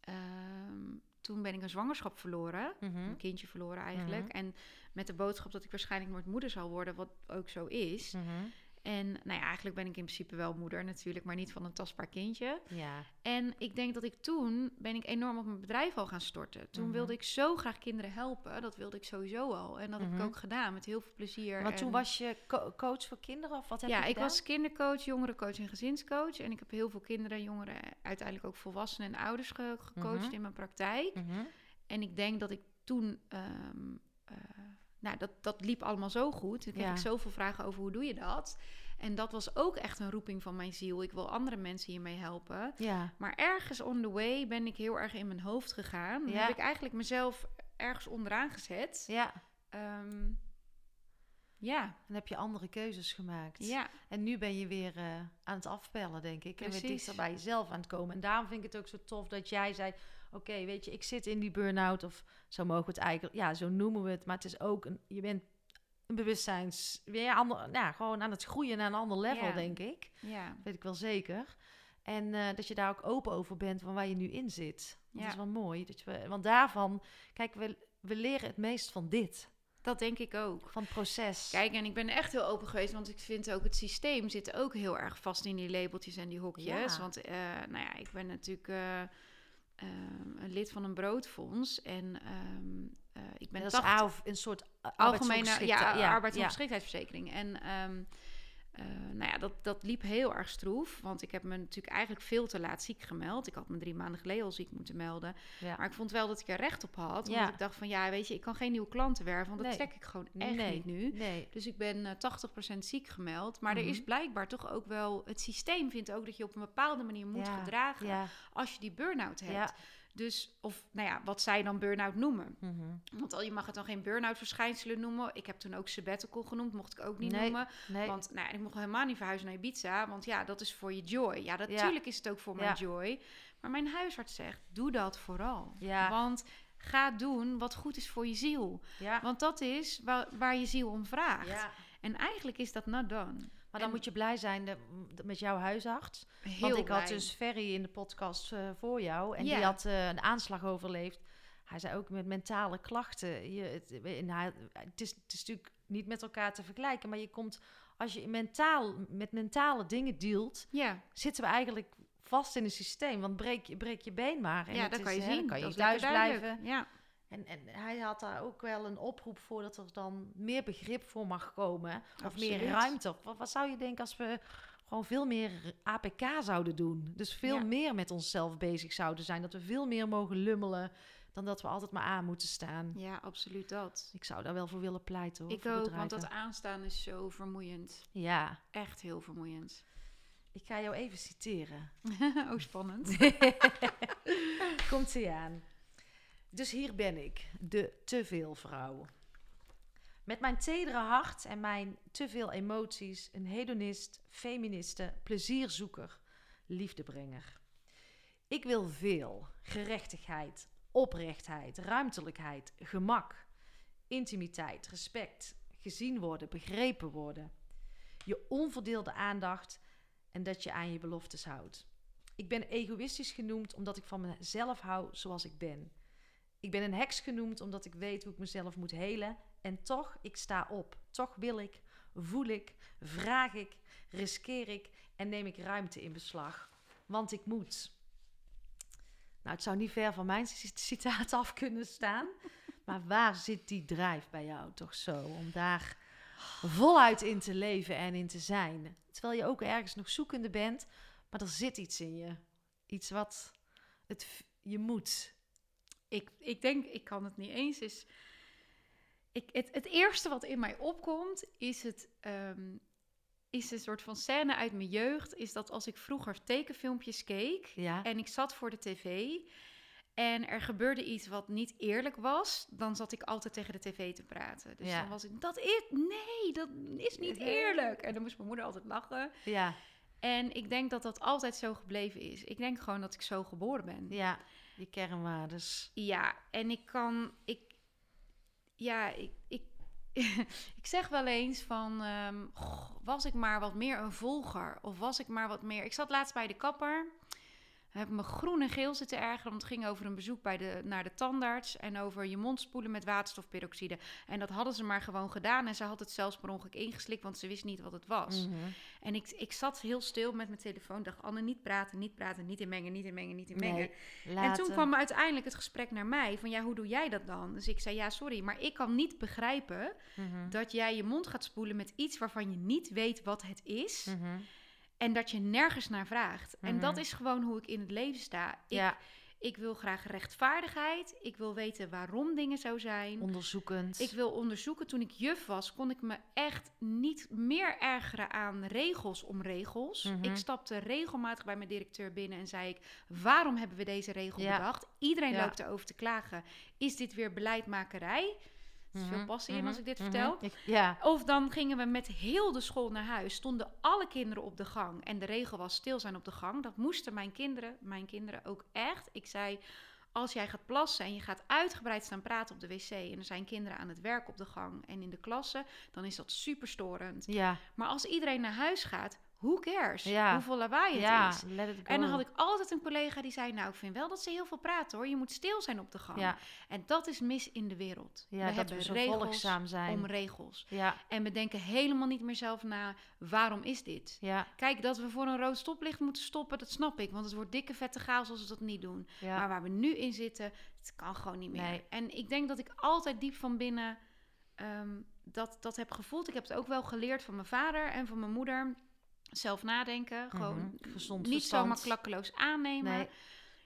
ehm, toen ben ik een zwangerschap verloren. Mhm. Een kindje verloren eigenlijk. Mhm. En met de boodschap dat ik waarschijnlijk nooit moeder zal worden, wat ook zo is. Mhm. En nou ja, eigenlijk ben ik in principe wel moeder natuurlijk, maar niet van een tastbaar kindje. Ja. En ik denk dat ik toen ben ik enorm op mijn bedrijf al gaan storten. Toen Mhm. wilde ik zo graag kinderen helpen. Dat wilde ik sowieso al. En dat heb Mhm. ik ook gedaan met heel veel plezier. Maar toen En- was je co- coach voor kinderen of wat heb ja, je ik gedaan? was kindercoach, jongerencoach en gezinscoach. En ik heb heel veel kinderen, jongeren, uiteindelijk ook volwassenen en ouders ge- gecoacht Mhm. in mijn praktijk. Mhm. En ik denk dat ik toen. ehm, eh, nou, dat, dat liep allemaal zo goed. Toen kreeg Ja. ik zoveel vragen over hoe doe je dat. En dat was ook echt een roeping van mijn ziel. Ik wil andere mensen hiermee helpen. Ja. Maar ergens on the way ben ik heel erg in mijn hoofd gegaan. Ja. Heb ik eigenlijk mezelf ergens onderaan gezet. Ja. Ehm, ja, Dan heb je andere keuzes gemaakt. ja, En nu ben je weer eh, aan het afpellen, denk ik. En weer Precies. dichter bij jezelf aan het komen. En daarom vind ik het ook zo tof dat jij zei... Oké, weet je, ik zit in die burn-out. Of zo mogen we het eigenlijk... Ja, zo noemen we het. Maar het is ook... Een, je bent een bewustzijns... Weer ander, ja, gewoon aan het groeien naar een ander level, denk ik. ja. weet ik wel zeker. En eh, dat je daar ook open over bent van waar je nu in zit. Dat Ja. is wel mooi. Dat je, want daarvan... Kijk, we, we leren het meest van dit. Dat denk ik ook. Van het proces. Kijk, en ik ben echt heel open geweest, want ik vind ook het systeem zit ook heel erg vast in die labeltjes en die hokjes. Ja. Want, eh, nou ja, ik ben natuurlijk eh, ehm, een lid van een broodfonds en ehm, eh, ik ben dat is 80 AOV, een soort algemene arbeidsongeschikte- ja, arbeidsongeschiktheidsverzekering. En eh, nou ja, dat, dat liep heel erg stroef. Want ik heb me natuurlijk eigenlijk veel te laat ziek gemeld. Ik had me drie maanden geleden al ziek moeten melden. Ja. Maar ik vond wel dat ik er recht op had. Ja. Want ik dacht van ja, weet je, ik kan geen nieuwe klanten werven. Want dat trek ik gewoon echt nee, niet nu. Nee. Dus ik ben eh, 80% ziek gemeld. Maar er Mhm. is blijkbaar toch ook wel... Het systeem vindt ook dat je op een bepaalde manier moet Ja, gedragen... Als je die burn-out hebt. Dus, of nou ja, wat zij dan burn-out noemen. Mhm. Want al je mag het dan geen burn-out verschijnselen noemen. Ik heb toen ook sabbatical genoemd, mocht ik ook niet Nee, noemen. Nee. Want nou, ja, ik mocht helemaal niet verhuizen naar Ibiza. Want ja, dat is voor je joy. Ja, Ja. natuurlijk is het ook voor mijn Ja. joy. Maar mijn huisarts zegt, doe dat vooral. Want ga doen wat goed is voor je ziel. Want dat is waar, waar je ziel om vraagt. En eigenlijk is dat not done. Maar dan En- moet je blij zijn de- met jouw huisarts. Heel Want ik had dus Ferry in de podcast eh, voor jou. En die had eh, een aanslag overleefd. Hij zei ook met mentale klachten. Je, het, is, het is natuurlijk niet met elkaar te vergelijken. Maar je komt, als je mentaal, met mentale dingen dealt, Ja, zitten we eigenlijk vast in een systeem. Want breek je, breek je been maar. En ja dat kan je zien. Dan kan je thuis blijven. Ja. En, en hij had daar ook wel een oproep voor dat er dan meer begrip voor mag komen. Of meer ruimte. Wat, wat zou je denken als we gewoon veel meer APK zouden doen? Dus veel Ja. meer met onszelf bezig zouden zijn. Dat we veel meer mogen lummelen dan dat we altijd maar aan moeten staan. ja, absoluut dat. Ik zou daar wel voor willen pleiten hoor. Ik ook, bedrijven. want dat aanstaan is zo vermoeiend. Ja, Echt heel vermoeiend. ik ga jou even citeren. oh, spannend. Komt ie aan. Dus hier ben ik, de te veel vrouw. Met mijn tedere hart en mijn te veel emoties, een hedonist, feministe, plezierzoeker, liefdebrenger. Ik wil veel gerechtigheid, oprechtheid, ruimtelijkheid, gemak, intimiteit, respect, gezien worden, begrepen worden. je onverdeelde aandacht en dat je aan je beloftes houdt. Ik ben egoïstisch genoemd omdat ik van mezelf hou zoals ik ben. Ik ben een heks genoemd omdat ik weet hoe ik mezelf moet helen. En toch, ik sta op. Toch wil ik, voel ik, vraag ik, riskeer ik en neem ik ruimte in beslag. Want ik moet. Nou, het zou niet ver van mijn citaat af kunnen staan. Maar waar zit die drijf bij jou toch zo? Om daar voluit in te leven en in te zijn. Terwijl je ook ergens nog zoekende bent. Maar er zit iets in je. Iets wat het, je moet. Ik, ik denk, ik kan het niet eens. Is, ik, het, het eerste wat in mij opkomt, is het. Um, is een soort van scène uit mijn jeugd. Is dat als ik vroeger tekenfilmpjes keek ja. en ik zat voor de tv en er gebeurde iets wat niet eerlijk was, dan zat ik altijd tegen de tv te praten. Dus Ja. dan was ik, dat is, nee, dat is niet eerlijk. En dan moest mijn moeder altijd lachen. Ja, En ik denk dat dat altijd zo gebleven is. Ik denk gewoon dat ik zo geboren ben. ja. Je kernwaardes. Ja, en ik kan, ik, ja, ik, ik, ik zeg wel eens van, ehm, was ik maar wat meer een volger? Of was ik maar wat meer, ik zat laatst bij de kapper, heb me groen en geel zitten ergeren, want het ging over een bezoek bij de, naar de tandarts en over je mond spoelen met waterstofperoxide. En dat hadden ze maar gewoon gedaan en ze had het zelfs per ongeluk ingeslikt, want ze wist niet wat het was. Mhm. En ik, ik zat heel stil met mijn telefoon, dacht Anne, niet praten, niet praten, niet inmengen, niet inmengen, niet inmengen. Nee, En toen kwam uiteindelijk het gesprek naar mij van ja, hoe doe jij dat dan? Dus ik zei ja, sorry, maar ik kan niet begrijpen Mhm. dat jij je mond gaat spoelen met iets waarvan je niet weet wat het is Mhm. En dat je nergens naar vraagt. En Mhm. dat is gewoon hoe ik in het leven sta. Ik, Ja, ik wil graag rechtvaardigheid. Ik wil weten waarom dingen zo zijn. onderzoekend. Ik wil onderzoeken. Toen ik juf was, kon ik me echt niet meer ergeren aan regels om regels. Mhm. Ik stapte regelmatig bij mijn directeur binnen en zei ik: Waarom hebben we deze regel Ja. bedacht? Iedereen Ja. loopt erover te klagen. Is dit weer beleidmakerij? Is veel passie in mhm, als ik dit mhm. vertel. Ik- ja, Of dan gingen we met heel de school naar huis. Stonden alle kinderen op de gang. En de regel was stil zijn op de gang. Dat moesten mijn kinderen, mijn kinderen ook echt. Ik zei, als jij gaat plassen en je gaat uitgebreid staan praten op de wc... en er zijn kinderen aan het werk op de gang en in de klasse... dan is dat super storend. ja, Maar als iedereen naar huis gaat, who cares? Ja. Hoeveel lawaai het ja. is. En dan had ik altijd een collega die zei... nou, ik vind wel dat ze heel veel praten hoor. Je moet stil zijn op de gang. Ja, En dat is mis in de wereld. ja we dat hebben we zo regels volgzaam zijn. om regels. Ja, En we denken helemaal niet meer zelf na, waarom is dit? ja, Kijk, dat we voor een rood stoplicht moeten stoppen, dat snap ik. Want het wordt dikke vette chaos als we dat niet doen. Maar waar we nu in zitten, het kan gewoon niet meer. Nee. En ik denk dat ik altijd diep van binnen ehm, dat, dat heb gevoeld. Ik heb het ook wel geleerd van mijn vader en van mijn moeder. Zelf nadenken, gewoon Mhm. Gezond niet verstand. zomaar klakkeloos aannemen. Nee.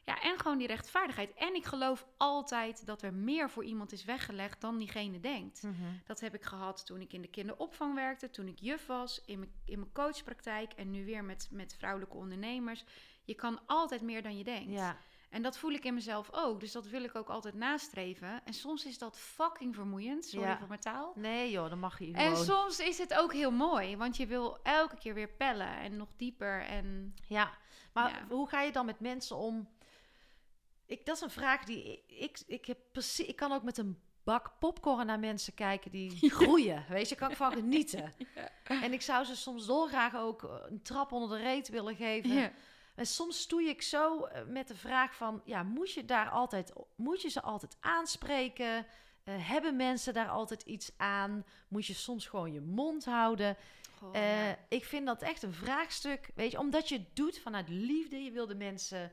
Ja, en gewoon die rechtvaardigheid. En ik geloof altijd dat er meer voor iemand is weggelegd dan diegene denkt. Mhm. Dat heb ik gehad toen ik in de kinderopvang werkte, toen ik juf was, in mijn, in mijn coachpraktijk en nu weer met, met vrouwelijke ondernemers. Je kan altijd meer dan je denkt. Ja, En dat voel ik in mezelf ook, dus dat wil ik ook altijd nastreven. En soms is dat fucking vermoeiend, sorry Ja. voor mijn taal. nee joh, dan mag je En gewoon. soms is het ook heel mooi, want je wil elke keer weer pellen en nog dieper. En Ja, maar Ja. hoe ga je dan met mensen om? Ik, dat is een vraag die ik, ik, heb precies. Ik kan ook met een bak popcorn naar mensen kijken die groeien. Weet je, kan ik van genieten. En ik zou ze soms dolgraag ook een trap onder de reet willen geven. En soms stoei ik zo eh, met de vraag van, ja, moet je daar altijd, moet je ze altijd aanspreken? Eh, hebben mensen daar altijd iets aan? Moet je soms gewoon je mond houden? Eh, ja. Ik vind dat echt een vraagstuk, weet je, omdat je het doet vanuit liefde. Je wil de mensen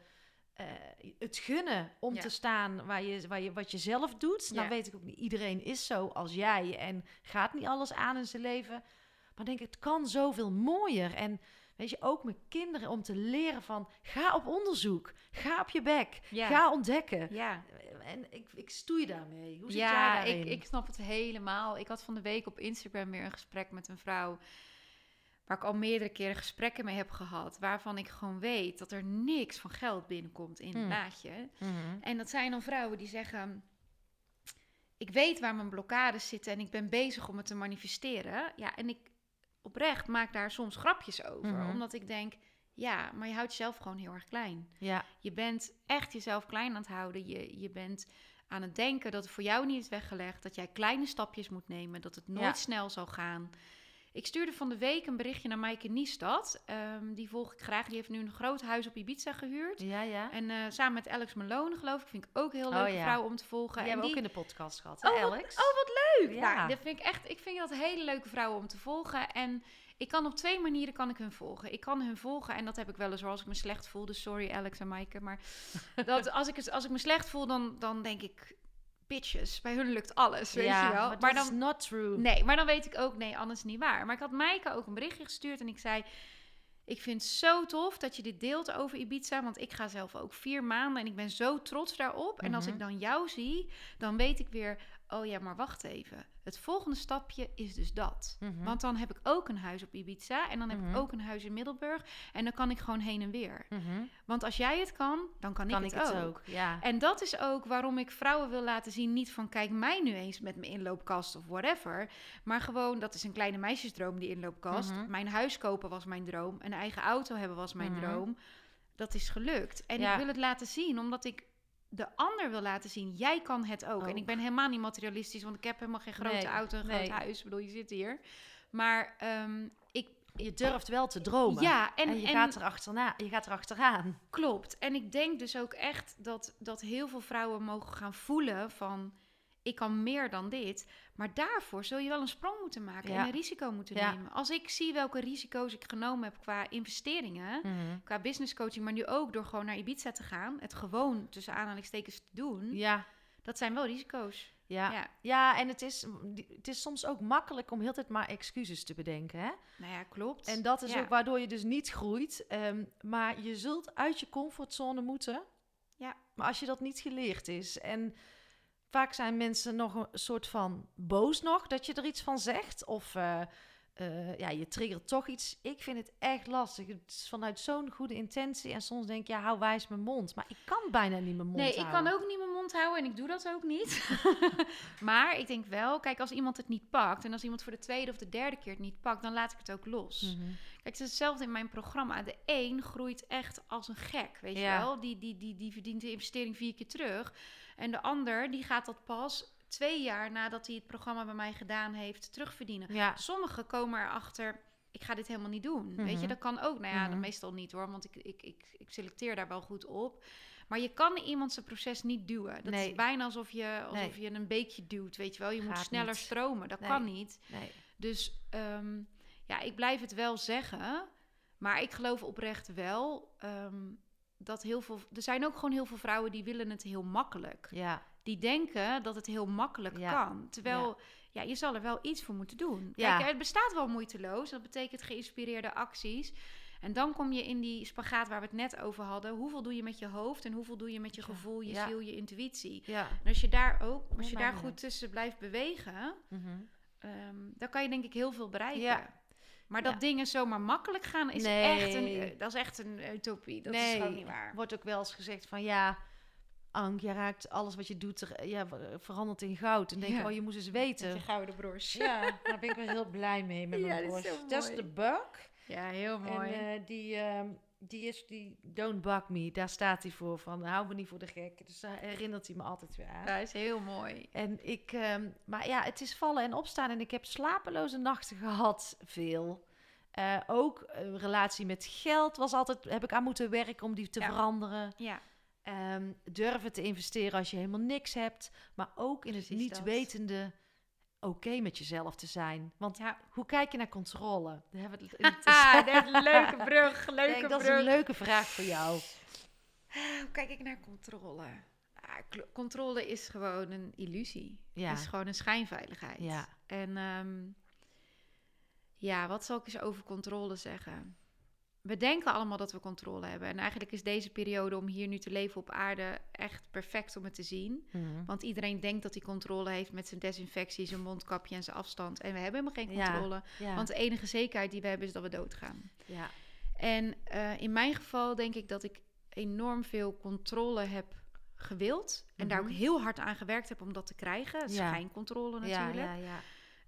het gunnen om Ja. te staan waar je, waar je, wat je zelf doet. Nou Ja. weet ik ook niet, iedereen is zo als jij en gaat niet alles aan in zijn leven. Maar denk, ik, het kan zoveel mooier. En weet je, ook met kinderen om te leren van, ga op onderzoek, ga op je bek, Ja. ga ontdekken. ja. En ik, ik stoei daarmee. Hoe zit ja, jij daarin? ik, ik snap het helemaal. Ik had van de week op Instagram weer een gesprek met een vrouw. Waar ik al meerdere keren gesprekken mee heb gehad. Waarvan ik gewoon weet dat er niks van geld binnenkomt in het Hmm. laadje. Mhm. En dat zijn dan vrouwen die zeggen. Ik weet waar mijn blokkades zitten en ik ben bezig om het te manifesteren. Ja, en ik oprecht maak daar soms grapjes over. Mhm. Omdat ik denk, ja, maar je houdt jezelf gewoon heel erg klein. Ja, Je bent echt jezelf klein aan het houden. Je, je bent aan het denken dat het voor jou niet is weggelegd. Dat jij kleine stapjes moet nemen. Dat het nooit Ja. snel zal gaan. Ik stuurde van de week een berichtje naar Maaike Niestad. Ehm, die volg ik graag. Die heeft nu een groot huis op Ibiza gehuurd. Ja, ja. En eh, samen met Alex Malone, geloof ik, vind ik ook een heel Oh, leuke ja. vrouw om te volgen. Die en hebben die... ook in de podcast gehad, Oh, wat- Alex? Oh, wat leuk! Ja. Nou, dat vind ik echt, ik vind dat hele leuke vrouwen om te volgen. En ik kan op twee manieren kan ik hun volgen. Ik kan hun volgen en dat heb ik wel eens als ik me slecht voel. Dus sorry Alex en Maaike. Maar dat, als, ik als ik me slecht voel, dan, dan denk ik... Bitches, bij hun lukt alles, weet ja, je wel. maar, Maar dat dan, is not true. Nee, maar dan weet ik ook, nee, Anne is niet waar. Maar ik had Maaike ook een berichtje gestuurd en ik zei... Ik vind het zo tof dat je dit deelt over Ibiza, want ik ga zelf ook vier maanden en ik ben zo trots daarop. En als Mhm. ik dan jou zie, dan weet ik weer, oh ja, maar wacht even. Het volgende stapje is dus dat. Mhm. Want dan heb ik ook een huis op Ibiza en dan heb Mhm. ik ook een huis in Middelburg en dan kan ik gewoon heen en weer. Mhm. Want als jij het kan, dan kan, Kan ik, ik het, het ook. Ja. En dat is ook waarom ik vrouwen wil laten zien. Niet van kijk mij nu eens met mijn inloopkast of whatever. Maar gewoon, dat is een kleine meisjesdroom, die inloopkast. Mhm. Mijn huis kopen was mijn droom. Een eigen auto hebben was mijn Mhm. droom. Dat is gelukt. En Ja. ik wil het laten zien, omdat ik de ander wil laten zien. Jij kan het ook. En ik ben helemaal niet materialistisch, want ik heb helemaal geen grote Nee, auto, een nee. groot huis. Ik bedoel, je zit hier. Maar ehm, ik... Je durft wel te dromen. Ja, en, En, je, en- gaat er achterna, je gaat er achteraan. Klopt. En ik denk dus ook echt dat, dat heel veel vrouwen mogen gaan voelen van... ik kan meer dan dit. Maar daarvoor zul je wel een sprong moeten maken Ja. en een risico moeten Ja. nemen. Als ik zie welke risico's ik genomen heb qua investeringen... qua business coaching, maar nu ook door gewoon naar Ibiza te gaan... het gewoon tussen aanhalingstekens te doen... Ja, dat zijn wel risico's. ja. ja. Ja, en het is, het is soms ook makkelijk om heel tijd maar excuses te bedenken. Hè? nou ja, klopt. En dat is Ja. ook waardoor je dus niet groeit. Ehm, maar je zult uit je comfortzone moeten. Ja. Maar als je dat niet geleerd is. En vaak zijn mensen nog een soort van boos nog dat je er iets van zegt. Of eh, eh, ja, je triggert toch iets. Ik vind het echt lastig. Het is vanuit zo'n goede intentie. En soms denk ik, ja, hou wijs mijn mond. Maar ik kan bijna niet mijn mond Nee, ik houden. kan ook niet mijn mond houden en ik doe dat ook niet. maar ik denk wel, kijk, als iemand het niet pakt en als iemand voor de tweede of de derde keer het niet pakt, dan laat ik het ook los. Mhm. Kijk, het is hetzelfde in mijn programma. De een groeit echt als een gek, weet Ja. je wel. Die, die, die, die verdient de investering vier keer terug. En de ander, die gaat dat pas twee jaar nadat hij het programma bij mij gedaan heeft, terugverdienen. Ja, Sommigen komen erachter, ik ga dit helemaal niet doen. Weet je, Mhm. dat kan ook. Nou ja, Mhm. dan meestal niet hoor, want ik, ik, ik, ik selecteer daar wel goed op. Maar je kan iemand zijn proces niet duwen. Dat Nee. is bijna alsof je, alsof Nee. je een beekje duwt, weet je wel. Je moet sneller niet. stromen, dat Nee. kan niet. nee. Dus ehm, ja, ik blijf het wel zeggen. Maar ik geloof oprecht wel ehm, dat heel veel... Er zijn ook gewoon heel veel vrouwen die willen het heel makkelijk. Ja, Die denken dat het heel makkelijk Ja. kan. Terwijl, ja. je zal er wel iets voor moeten doen. Ja. Kijk, het bestaat wel moeiteloos. Dat betekent geïnspireerde acties. En dan kom je in die spagaat waar we het net over hadden. Hoeveel doe je met je hoofd en hoeveel doe je met je gevoel, je ziel, je intuïtie? ja. En als je daar ook, als je daar goed tussen blijft bewegen, Mhm. ehm, dan kan je denk ik heel veel bereiken. Ja. Maar dat Ja. dingen zomaar makkelijk gaan, is Nee. echt een, eh, dat is echt een utopie. Dat is Nee. gewoon niet waar. wordt ook wel eens gezegd van ja, Ank, je raakt alles wat je doet er, ja, verandert in goud. En denk je, Ja. oh, je moest eens Met weten. je gouden broche. Ja, daar ben ik wel heel blij mee met Ja, mijn is zo Dat is de bug. Ja, heel mooi. En eh, die, ehm, die is die Don't Bug Me, daar staat hij voor. Van hou me niet voor de gek. Dus daar herinnert hij me altijd weer aan. dat is heel mooi. En ik, ehm, maar ja, het is vallen en opstaan. En ik heb slapeloze nachten gehad, veel. Eh, ook een relatie met geld was altijd, heb ik aan moeten werken om die te Ja. veranderen. Ja, Ehm, durven te investeren als je helemaal niks hebt. Maar ook in het niet dat. wetende oké met jezelf te zijn. Want ja. hoe kijk je naar controle? Daar hebben we het Ah, is leuke brug, leuke denk, dat is brug. een leuke vraag voor jou. Hoe kijk ik naar controle? Ah, controle is gewoon een illusie. Ja. Het is gewoon een schijnveiligheid. Ja. En ehm, ja, wat zal ik eens over controle zeggen? We denken allemaal dat we controle hebben. En eigenlijk is deze periode om hier nu te leven op aarde echt perfect om het te zien. Mhm. Want iedereen denkt dat hij controle heeft met zijn desinfectie, zijn mondkapje en zijn afstand. En we hebben helemaal geen controle. Ja. Want de enige zekerheid die we hebben is dat we doodgaan. ja. En eh, in mijn geval denk ik dat ik enorm veel controle heb gewild. En daar ook Mhm. heel hard aan gewerkt heb om dat te krijgen. Schijncontrole Ja, natuurlijk. ja, ja.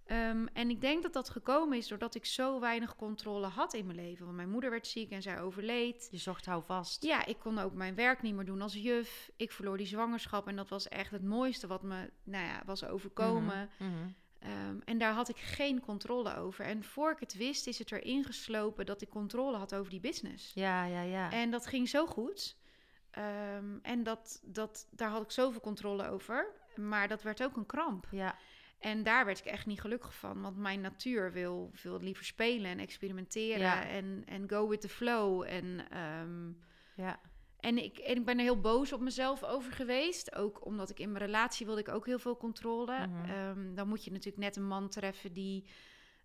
Ehm, en ik denk dat dat gekomen is doordat ik zo weinig controle had in mijn leven. Want mijn moeder werd ziek en zij overleed. Je zocht hou vast. Ja, ik kon ook mijn werk niet meer doen als juf. Ik verloor die zwangerschap en dat was echt het mooiste wat me nou ja, was overkomen. Mhm. Mhm. Ehm, en daar had ik geen controle over. En voor ik het wist, is het erin geslopen dat ik controle had over die business. Ja, ja, ja. En dat ging zo goed. Ehm, en dat, dat, daar had ik zoveel controle over. Maar dat werd ook een kramp. ja. En daar werd ik echt niet gelukkig van. Want mijn natuur wil, wil liever spelen en experimenteren. Ja. En, en go with the flow. En, ehm, ja. en, ik, en ik ben er heel boos op mezelf over geweest. Ook omdat ik in mijn relatie wilde ik ook heel veel controle. Ehm, dan moet je natuurlijk net een man treffen die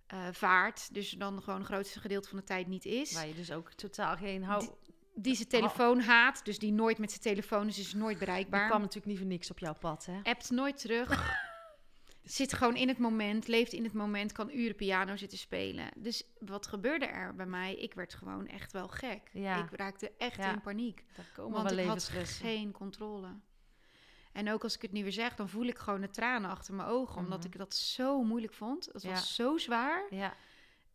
eh, vaart. Dus dan gewoon het grootste gedeelte van de tijd niet is. Waar je dus ook totaal geen hou... Die zijn telefoon haat. Dus die nooit met zijn telefoon is, is nooit Die bereikbaar. kwam natuurlijk niet voor niks op jouw pad, hè? appt nooit terug. Zit gewoon in het moment, leeft in het moment, kan uren piano zitten spelen. Dus wat gebeurde er bij mij? Ik werd gewoon echt wel gek. Ja. Ik raakte echt Ja. in paniek. Daar komen Want ik had geen controle. En ook als ik het nu weer zeg, dan voel ik gewoon de tranen achter mijn ogen. Omdat Mhm. ik dat zo moeilijk vond. Het Ja. was zo zwaar. Ja,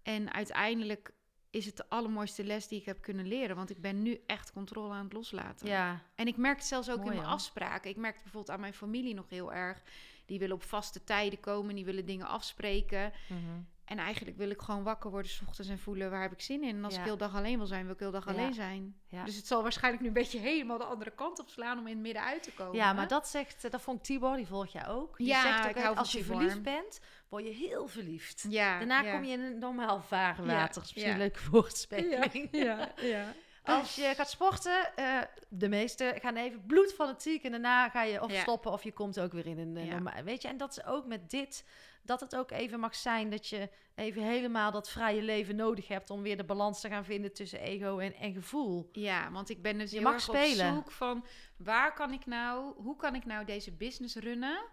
En uiteindelijk is het de allermooiste les die ik heb kunnen leren. Want ik ben nu echt controle aan het loslaten. ja. En ik merk het zelfs ook Mooi, in mijn hoor. afspraken. Ik merk het bijvoorbeeld aan mijn familie nog heel erg. Die willen op vaste tijden komen, die willen dingen afspreken. Mhm. En eigenlijk wil ik gewoon wakker worden 's ochtends en voelen waar heb ik zin in. En als Ja. ik heel dag alleen wil zijn, wil ik heel dag Ja. alleen zijn. Ja. Dus het zal waarschijnlijk nu een beetje helemaal de andere kant op slaan om in het midden uit te komen. Ja, maar dat zegt, eh, dat vond Tibor, die volg jij ook. Die Ja, zegt ook ik hou als je Tibor. verliefd bent, word je heel verliefd. Ja, Daarna kom je in een normaal vaarwater. Dat is misschien een leuke woordspeling. Ja, ja. Als je gaat sporten, eh, de meesten gaan even bloedfanatiek en daarna ga je of Ja. stoppen of je komt ook weer in een eh, Ja. normaal. Weet je, en dat is ook met dit, dat het ook even mag zijn dat je even helemaal dat vrije leven nodig hebt om weer de balans te gaan vinden tussen ego en, en gevoel. Ja, want ik ben dus Je heel mag erg spelen. op zoek van waar kan ik nou, hoe kan ik nou deze business runnen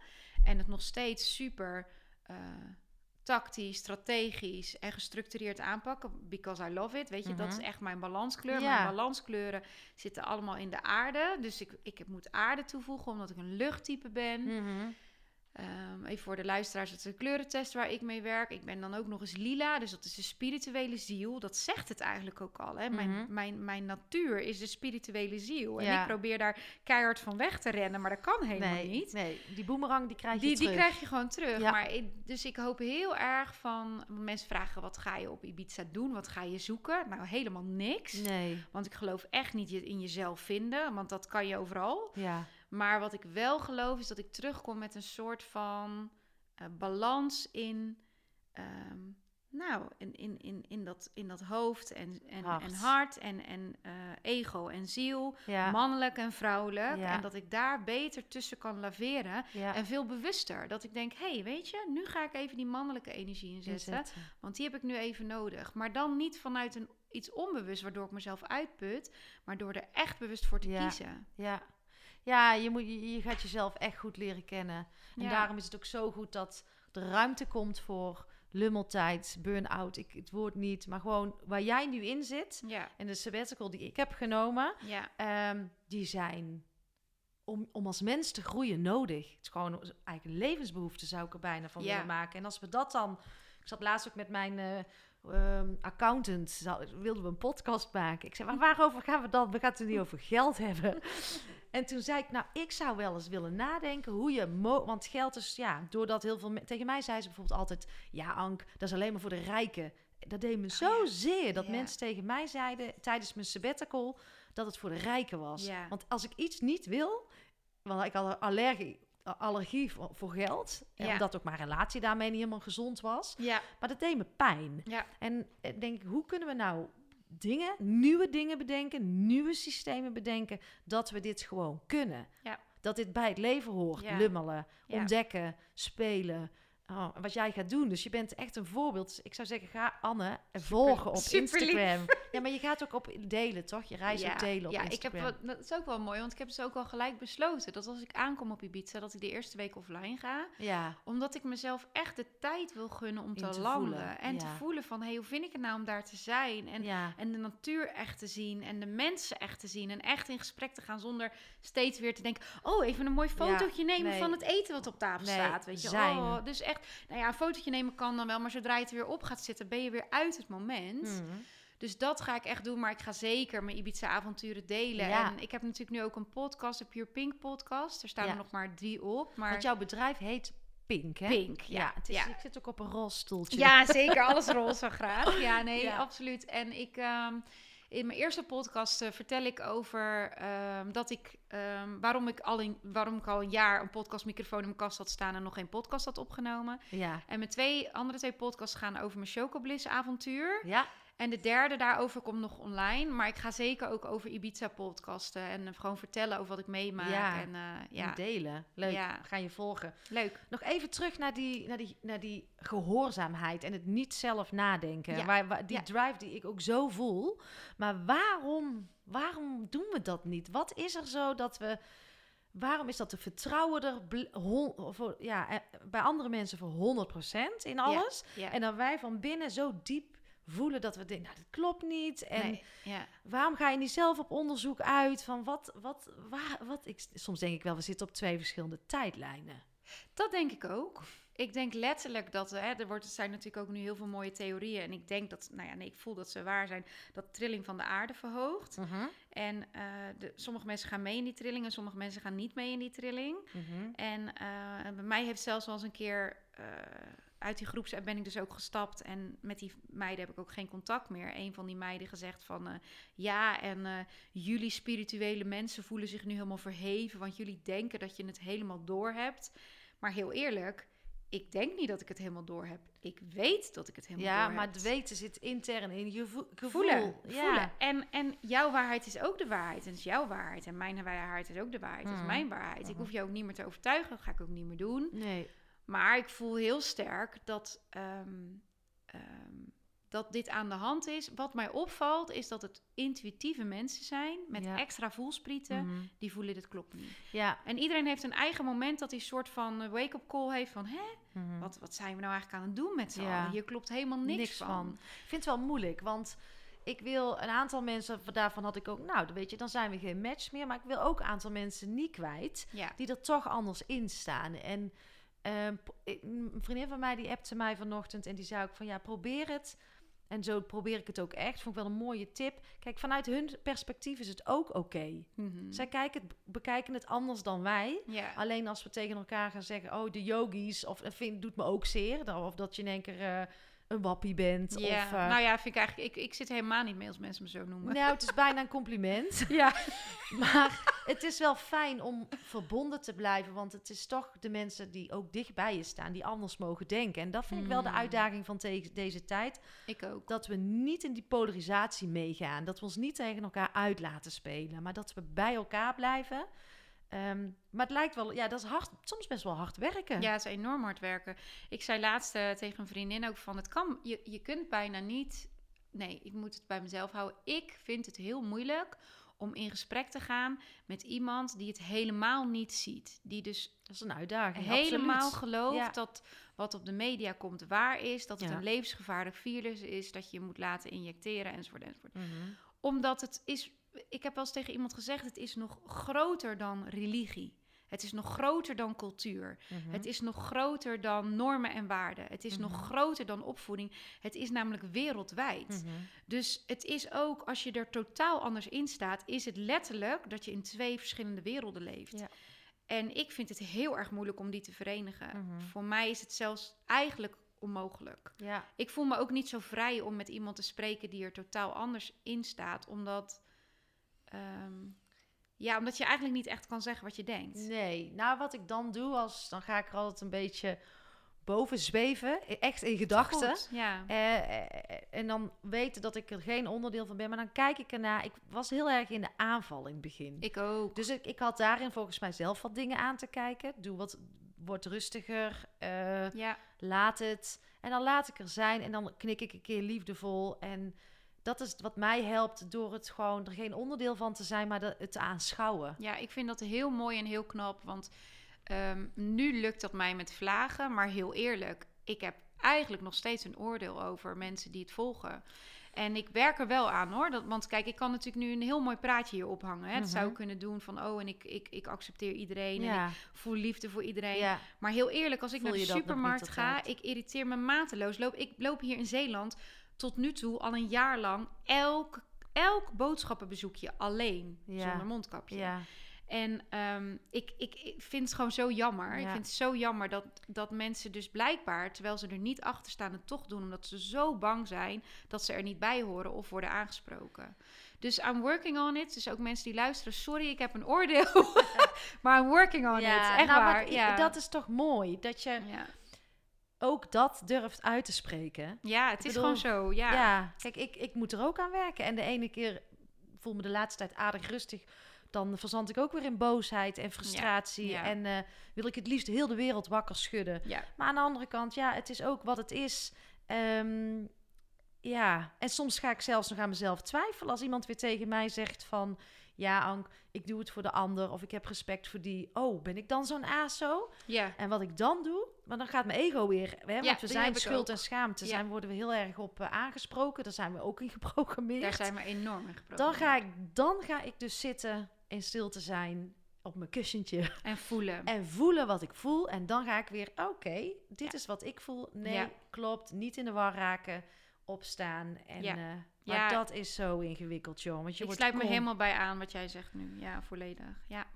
en het nog steeds super eh, tactisch, strategisch en gestructureerd aanpakken, because I love it. Weet je, dat is Mhm. echt mijn balanskleur. Ja. Mijn balanskleuren zitten allemaal in de aarde, dus ik, ik moet aarde toevoegen omdat ik een luchttype ben. Mhm. Ehm, even voor de luisteraars, het is een kleurentest waar ik mee werk. Ik ben dan ook nog eens lila, dus dat is de spirituele ziel. Dat zegt het eigenlijk ook al. Hè? Mijn, Mhm. mijn, mijn natuur is de spirituele ziel. En ik probeer daar keihard van weg te rennen, maar dat kan helemaal Nee, niet. nee, die boemerang die krijg je Die, die terug. krijg je gewoon terug. Ja. Maar ik, dus ik hoop heel erg van... Mensen vragen, wat ga je op Ibiza doen? Wat ga je zoeken? Nou, helemaal niks. Nee, Want ik geloof echt niet je- in jezelf vinden. Want dat kan je overal. ja. Maar wat ik wel geloof is dat ik terugkom met een soort van eh, balans in, ehm, nou, in, in, in, in, dat, in dat hoofd en, en Hart. en, hart en, en eh, ego en ziel, Ja, mannelijk en vrouwelijk. Ja. En dat ik daar beter tussen kan laveren ja. en veel bewuster. Dat ik denk, hé, hey, weet je, nu ga ik even die mannelijke energie inzetten. Inzetten. Want die heb ik nu even nodig. Maar dan niet vanuit een, iets onbewust waardoor ik mezelf uitput, maar door er echt bewust voor te Ja. kiezen. Ja, ja je, moet, je, je gaat jezelf echt goed leren kennen. En Ja. daarom is het ook zo goed dat er ruimte komt voor lummeltijd, burn-out. Ik het woord niet, maar gewoon waar jij nu in zit. Ja, En de sabbatical die ik heb genomen, ja. ehm, die zijn om, om als mens te groeien nodig. Het is gewoon eigenlijk een levensbehoefte, zou ik er bijna van Ja. willen maken. En als we dat dan... Ik zat laatst ook met mijn ehm, accountant, wilden we een podcast maken. Ik zei, maar waarover gaan we dan? We gaan het niet over geld hebben. En toen zei ik, nou, ik zou wel eens willen nadenken hoe je... Mo want geld is, ja, doordat heel veel... Tegen mij zei ze bijvoorbeeld altijd... Ja, Ank, dat is alleen maar voor de rijken. Dat deed me zo Oh ja. zeer dat Ja. mensen tegen mij zeiden... tijdens mijn sabbatical, dat het voor de rijken was. Ja. Want als ik iets niet wil... Want ik had allergie, allergie voor, voor geld. En omdat ook mijn relatie daarmee niet helemaal gezond was. Ja, Maar dat deed me pijn. ja, En ik denk, hoe kunnen we nou dingen, nieuwe dingen bedenken, nieuwe systemen bedenken, dat we dit gewoon kunnen? Ja. Dat dit bij het leven hoort, lummelen, ontdekken, spelen. Oh, wat jij gaat doen. Dus je bent echt een voorbeeld. Dus Ik zou zeggen, ga Anne volgen op. Instagram. Ja, maar je gaat ook op delen, toch? Je reis ook delen op ja, ik Instagram. heb wat, dat is ook wel mooi, want ik heb dus ook al gelijk besloten dat als ik aankom op Ibiza, dat ik de eerste week offline ga. Ja, Omdat ik mezelf echt de tijd wil gunnen om In te, te landen. voelen, En te ja. voelen van, hey, hoe vind ik het nou om daar te zijn? En, ja. en de natuur echt te zien en de mensen echt te zien. En echt in gesprek te gaan zonder steeds weer te denken... oh, even een mooi fotootje nemen nee. van het eten wat op tafel Nee, staat. Weet je? zijn. Oh, dus echt, nou ja, een fotootje nemen kan dan wel... maar zodra je er weer op gaat zitten, ben je weer uit het moment... Mhm. Dus dat ga ik echt doen, maar ik ga zeker mijn Ibiza-avonturen delen. Ja. En ik heb natuurlijk nu ook een podcast, de Pure Pink podcast. Er staan Ja. er nog maar drie op. Maar Want jouw bedrijf heet pink, hè? Pink, ja. het is, ja. Ik zit ook op een rolstoeltje. Ja, zeker. Alles roze graag. Ja, nee, absoluut. En ik, ehm, in mijn eerste podcast eh, vertel ik over ehm, dat ik, ehm, waarom, ik al een, waarom ik al een jaar een podcastmicrofoon in mijn kast had staan en nog geen podcast had opgenomen. Ja. En mijn twee, andere twee podcasts gaan over mijn Chocobliss avontuur. Ja. En de derde daarover komt nog online. Maar ik ga zeker ook over Ibiza podcasten en eh, gewoon vertellen over wat ik meemaak. Ja. En eh, Ja. ja, delen. Leuk. Ja. Ga je volgen. leuk. Nog even terug naar die, naar die, naar die gehoorzaamheid en het niet zelf nadenken. Ja. Waar, waar- die Ja. drive die ik ook zo voel. Maar waarom, waarom doen we dat niet? Wat is er zo dat we... Waarom is dat de vertrouwen er voor, ja, eh, bij andere mensen voor 100% in alles? Ja. En dan wij van binnen zo diep voelen dat we denken, nou, dat klopt niet. En Nee, ja. waarom ga je niet zelf op onderzoek uit van wat, wat, waar, wat? Ik, soms denk ik wel, we zitten op twee verschillende tijdlijnen. Dat denk ik ook. Ik denk letterlijk dat hè, er, wordt, er zijn natuurlijk ook nu heel veel mooie theorieën. En ik denk dat, nou ja, nee, ik voel dat ze waar zijn, dat trilling van de aarde verhoogt. En eh, de, sommige mensen gaan mee in die trilling en sommige mensen gaan niet mee in die trilling. En eh, bij mij heeft zelfs wel eens een keer eh, uit die groepsapp ben ik dus ook gestapt. En met die meiden heb ik ook geen contact meer. Een van die meiden gezegd van eh, ja, en eh, jullie spirituele mensen voelen zich nu helemaal verheven. Want jullie denken dat je het helemaal door hebt. Maar heel eerlijk, ik denk niet dat ik het helemaal door heb. Ik weet dat ik het helemaal Ja, door maar heb. het weten zit intern in je vo- gevoel. Voelen, Ja. voelen. En, en jouw waarheid is ook de waarheid. En het is jouw waarheid. En mijn waarheid is ook de waarheid. Dat Mhm. is mijn waarheid. Ik Mhm. hoef je ook niet meer te overtuigen. Dat ga ik ook niet meer doen. Nee. Maar ik voel heel sterk dat, ehm, ehm, dat dit aan de hand is. Wat mij opvalt is dat het intuïtieve mensen zijn met Ja. extra voelsprieten. Mhm. Die voelen dit klopt niet. Ja. En iedereen heeft een eigen moment dat hij een soort van eh, wake-up call heeft van... Hè, Mhm. wat, wat zijn we nou eigenlijk aan het doen met z'n Ja. allen? Hier klopt helemaal niks, Niks van. van. Ik vind het wel moeilijk, want ik wil een aantal mensen, daarvan had ik ook, nou, weet je, dan zijn we geen match meer. Maar ik wil ook een aantal mensen niet kwijt, Ja, die er toch anders in staan. En ehm, een vriendin van mij, die appte mij vanochtend en die zei ook van, ja, probeer het. En zo probeer ik het ook echt. Vond ik wel een mooie tip. Kijk, vanuit hun perspectief is het ook oké. Mhm. Zij kijken het, bekijken het anders dan wij. Alleen als we tegen elkaar gaan zeggen, oh, de yogis, of dat vind, doet me ook zeer. Of dat je in één keer eh, een wappie bent. Ja, Of, eh, nou ja, vind ik eigenlijk... Ik, ik zit helemaal niet mee als mensen me zo noemen. nou, het is bijna een compliment. Ja. Maar het is wel fijn om verbonden te blijven. Want het is toch de mensen die ook dicht bij je staan, die anders mogen denken. En dat vind ik wel de Hmm. uitdaging van te- deze tijd. Ik ook. Dat we niet in die polarisatie meegaan. Dat we ons niet tegen elkaar uit laten spelen. Maar dat we bij elkaar blijven. Ehm, maar het lijkt wel, ja, dat is hard, soms best wel hard werken. Ja, het is enorm hard werken. Ik zei laatst eh, tegen een vriendin ook van... Het kan, je, je kunt bijna niet... Nee, ik moet het bij mezelf houden. Ik vind het heel moeilijk om in gesprek te gaan met iemand die het helemaal niet ziet. Die dus Dat is een uitdaging. helemaal absoluut. gelooft Ja. dat wat op de media komt waar is. Dat het Ja. een levensgevaarlijk virus is. Dat je je moet laten injecteren enzovoort enzovoort. Mhm. Omdat het is... Ik heb wel eens tegen iemand gezegd... Het is nog groter dan religie. Het is nog groter dan cultuur. Mhm. Het is nog groter dan normen en waarden. Het is nog Mhm. groter dan opvoeding. Het is namelijk wereldwijd. Mhm. Dus het is ook, als je er totaal anders in staat, is het letterlijk dat je in twee verschillende werelden leeft. Ja. En ik vind het heel erg moeilijk om die te verenigen. Voor mij is het zelfs eigenlijk onmogelijk. Ja. Ik voel me ook niet zo vrij om met iemand te spreken die er totaal anders in staat, omdat. Ehm, ja, omdat je eigenlijk niet echt kan zeggen wat je denkt. Nee, nou wat ik dan doe, als, dan ga ik er altijd een beetje boven zweven, e- echt in gedachten. Ja. Eh, eh, en dan weten dat ik er geen onderdeel van ben, maar dan kijk ik ernaar. Ik was heel erg in de aanval in het begin. Ik ook. Dus ik, ik had daarin volgens mij zelf wat dingen aan te kijken. Doe wat, word rustiger, eh, Ja, laat het. En dan laat ik er zijn en dan knik ik een keer liefdevol. En dat is wat mij helpt door het gewoon er geen onderdeel van te zijn, maar de, het te aanschouwen. Ja, ik vind dat heel mooi en heel knap. Want ehm, nu lukt dat mij met vlagen. Maar heel eerlijk, ik heb eigenlijk nog steeds een oordeel over mensen die het volgen. En ik werk er wel aan hoor. Dat, want kijk, ik kan natuurlijk nu een heel mooi praatje hier ophangen. Hè. Dat zou ik Mhm. kunnen doen van, oh, en ik, ik, ik accepteer iedereen. En Ja, ik voel liefde voor iedereen. ja. Maar heel eerlijk, als ik Voel naar de supermarkt ga, ik irriteer me mateloos. Loop, ik loop hier in Zeeland tot nu toe al een jaar lang elk, elk boodschappenbezoekje alleen. Ja. Zonder mondkapje. ja. En ehm, ik, ik, ik vind het gewoon zo jammer. Ik vind het zo jammer dat, dat mensen dus blijkbaar, terwijl ze er niet achter staan, het toch doen. Omdat ze zo bang zijn dat ze er niet bij horen of worden aangesproken. Dus I'm working on it. Dus ook mensen die luisteren, sorry, ik heb een oordeel. maar I'm working on it. Echt nou, waar. ja. dat is toch mooi dat je ja. Ook dat durft uit te spreken. ja, het Ik is bedoel, gewoon zo. Ja. Ja, kijk, ik, ik moet er ook aan werken. En de ene keer voel me de laatste tijd aardig rustig. Dan verzand ik ook weer in boosheid en frustratie. ja. En eh, wil ik het liefst heel de wereld wakker schudden. ja. Maar aan de andere kant, ja, het is ook wat het is. Ehm, ja, en soms ga ik zelfs nog aan mezelf twijfelen als iemand weer tegen mij zegt van... Ja, Ank, ik doe het voor de ander of ik heb respect voor die. Oh, ben ik dan zo'n aso? ja. En wat ik dan doe, maar dan gaat mijn ego weer... Hè, want Ja, we zijn schuld en schaamte, Ja. zijn, worden we heel erg op eh, aangesproken. Daar zijn we ook in geprogrammeerd. Daar zijn we enorm in dan, ga ik, dan ga ik dus zitten in stilte zijn op mijn kussentje En voelen. en voelen wat ik voel. En dan ga ik weer, oké, dit Ja. is wat ik voel. Nee, klopt. Niet in de war raken, opstaan. En, Ja. Eh, maar Ja. dat is zo ingewikkeld, joh. Want je ik wordt sluit me helemaal bij aan wat jij zegt nu. Ja, volledig. Ja.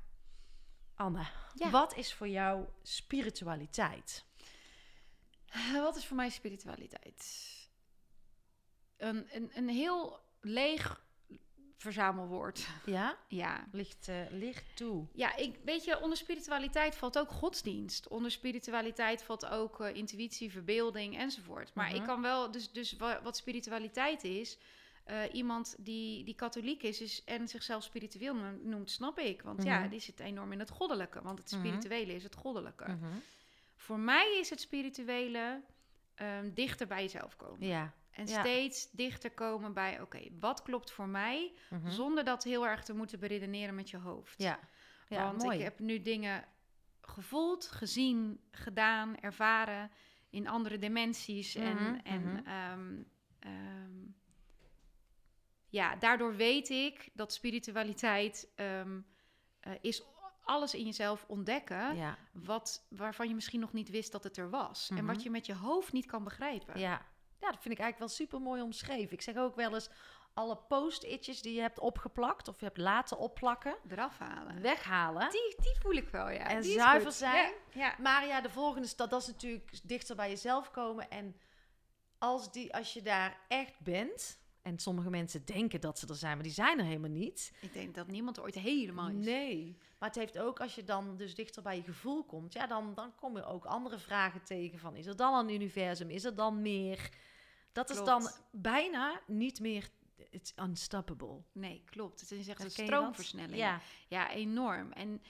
Anne, Ja. wat is voor jou spiritualiteit? Wat is voor mij spiritualiteit? Een, een, een heel leeg verzamelwoord. Ja? Ja. Ligt, eh, ligt toe. Ja, ik, weet je, onder spiritualiteit valt ook godsdienst. Onder spiritualiteit valt ook eh, intuïtie, verbeelding enzovoort. Maar Mhm. ik kan wel, dus, dus wa- wat spiritualiteit is, eh, iemand die, die katholiek is, is en zichzelf spiritueel no- noemt, snap ik. Want ja, Mhm. die zit enorm in het goddelijke. Want het Mhm. spirituele is het goddelijke. Mhm. Voor mij is het spirituele ehm, dichter bij jezelf komen. Ja. En Ja. steeds dichter komen bij, oké, wat klopt voor mij? Zonder dat heel erg te moeten beredeneren met je hoofd. Ja. Ja, Want mooi. ik heb nu dingen gevoeld, gezien, gedaan, ervaren in andere dimensies. En, en ehm, ehm, ja, daardoor weet ik dat spiritualiteit ehm, eh, is alles in jezelf ontdekken. Ja. Wat, waarvan je misschien nog niet wist dat het er was. En Mhm. wat je met je hoofd niet kan begrijpen. Ja. ja, dat vind ik eigenlijk wel super mooi omschreven. Ik zeg ook wel eens, alle post-itjes die je hebt opgeplakt of je hebt laten opplakken, Eraf halen. weghalen. Die, die voel ik wel, ja. En Die zuiver zijn. Ja, ja. Maar ja, de volgende stap, dat is natuurlijk dichter bij jezelf komen. En als, die, als je daar echt bent, en sommige mensen denken dat ze er zijn, maar die zijn er helemaal niet. Ik denk dat niemand er ooit helemaal is. Nee. Maar het heeft ook, als je dan dus dichter bij je gevoel komt, ja, dan, dan kom je ook andere vragen tegen van, is er dan een universum? Is er dan meer? Dat is dan bijna niet meer, it's unstoppable. Nee, klopt. Het is echt een stroomversnelling. Ja. Ja, enorm. En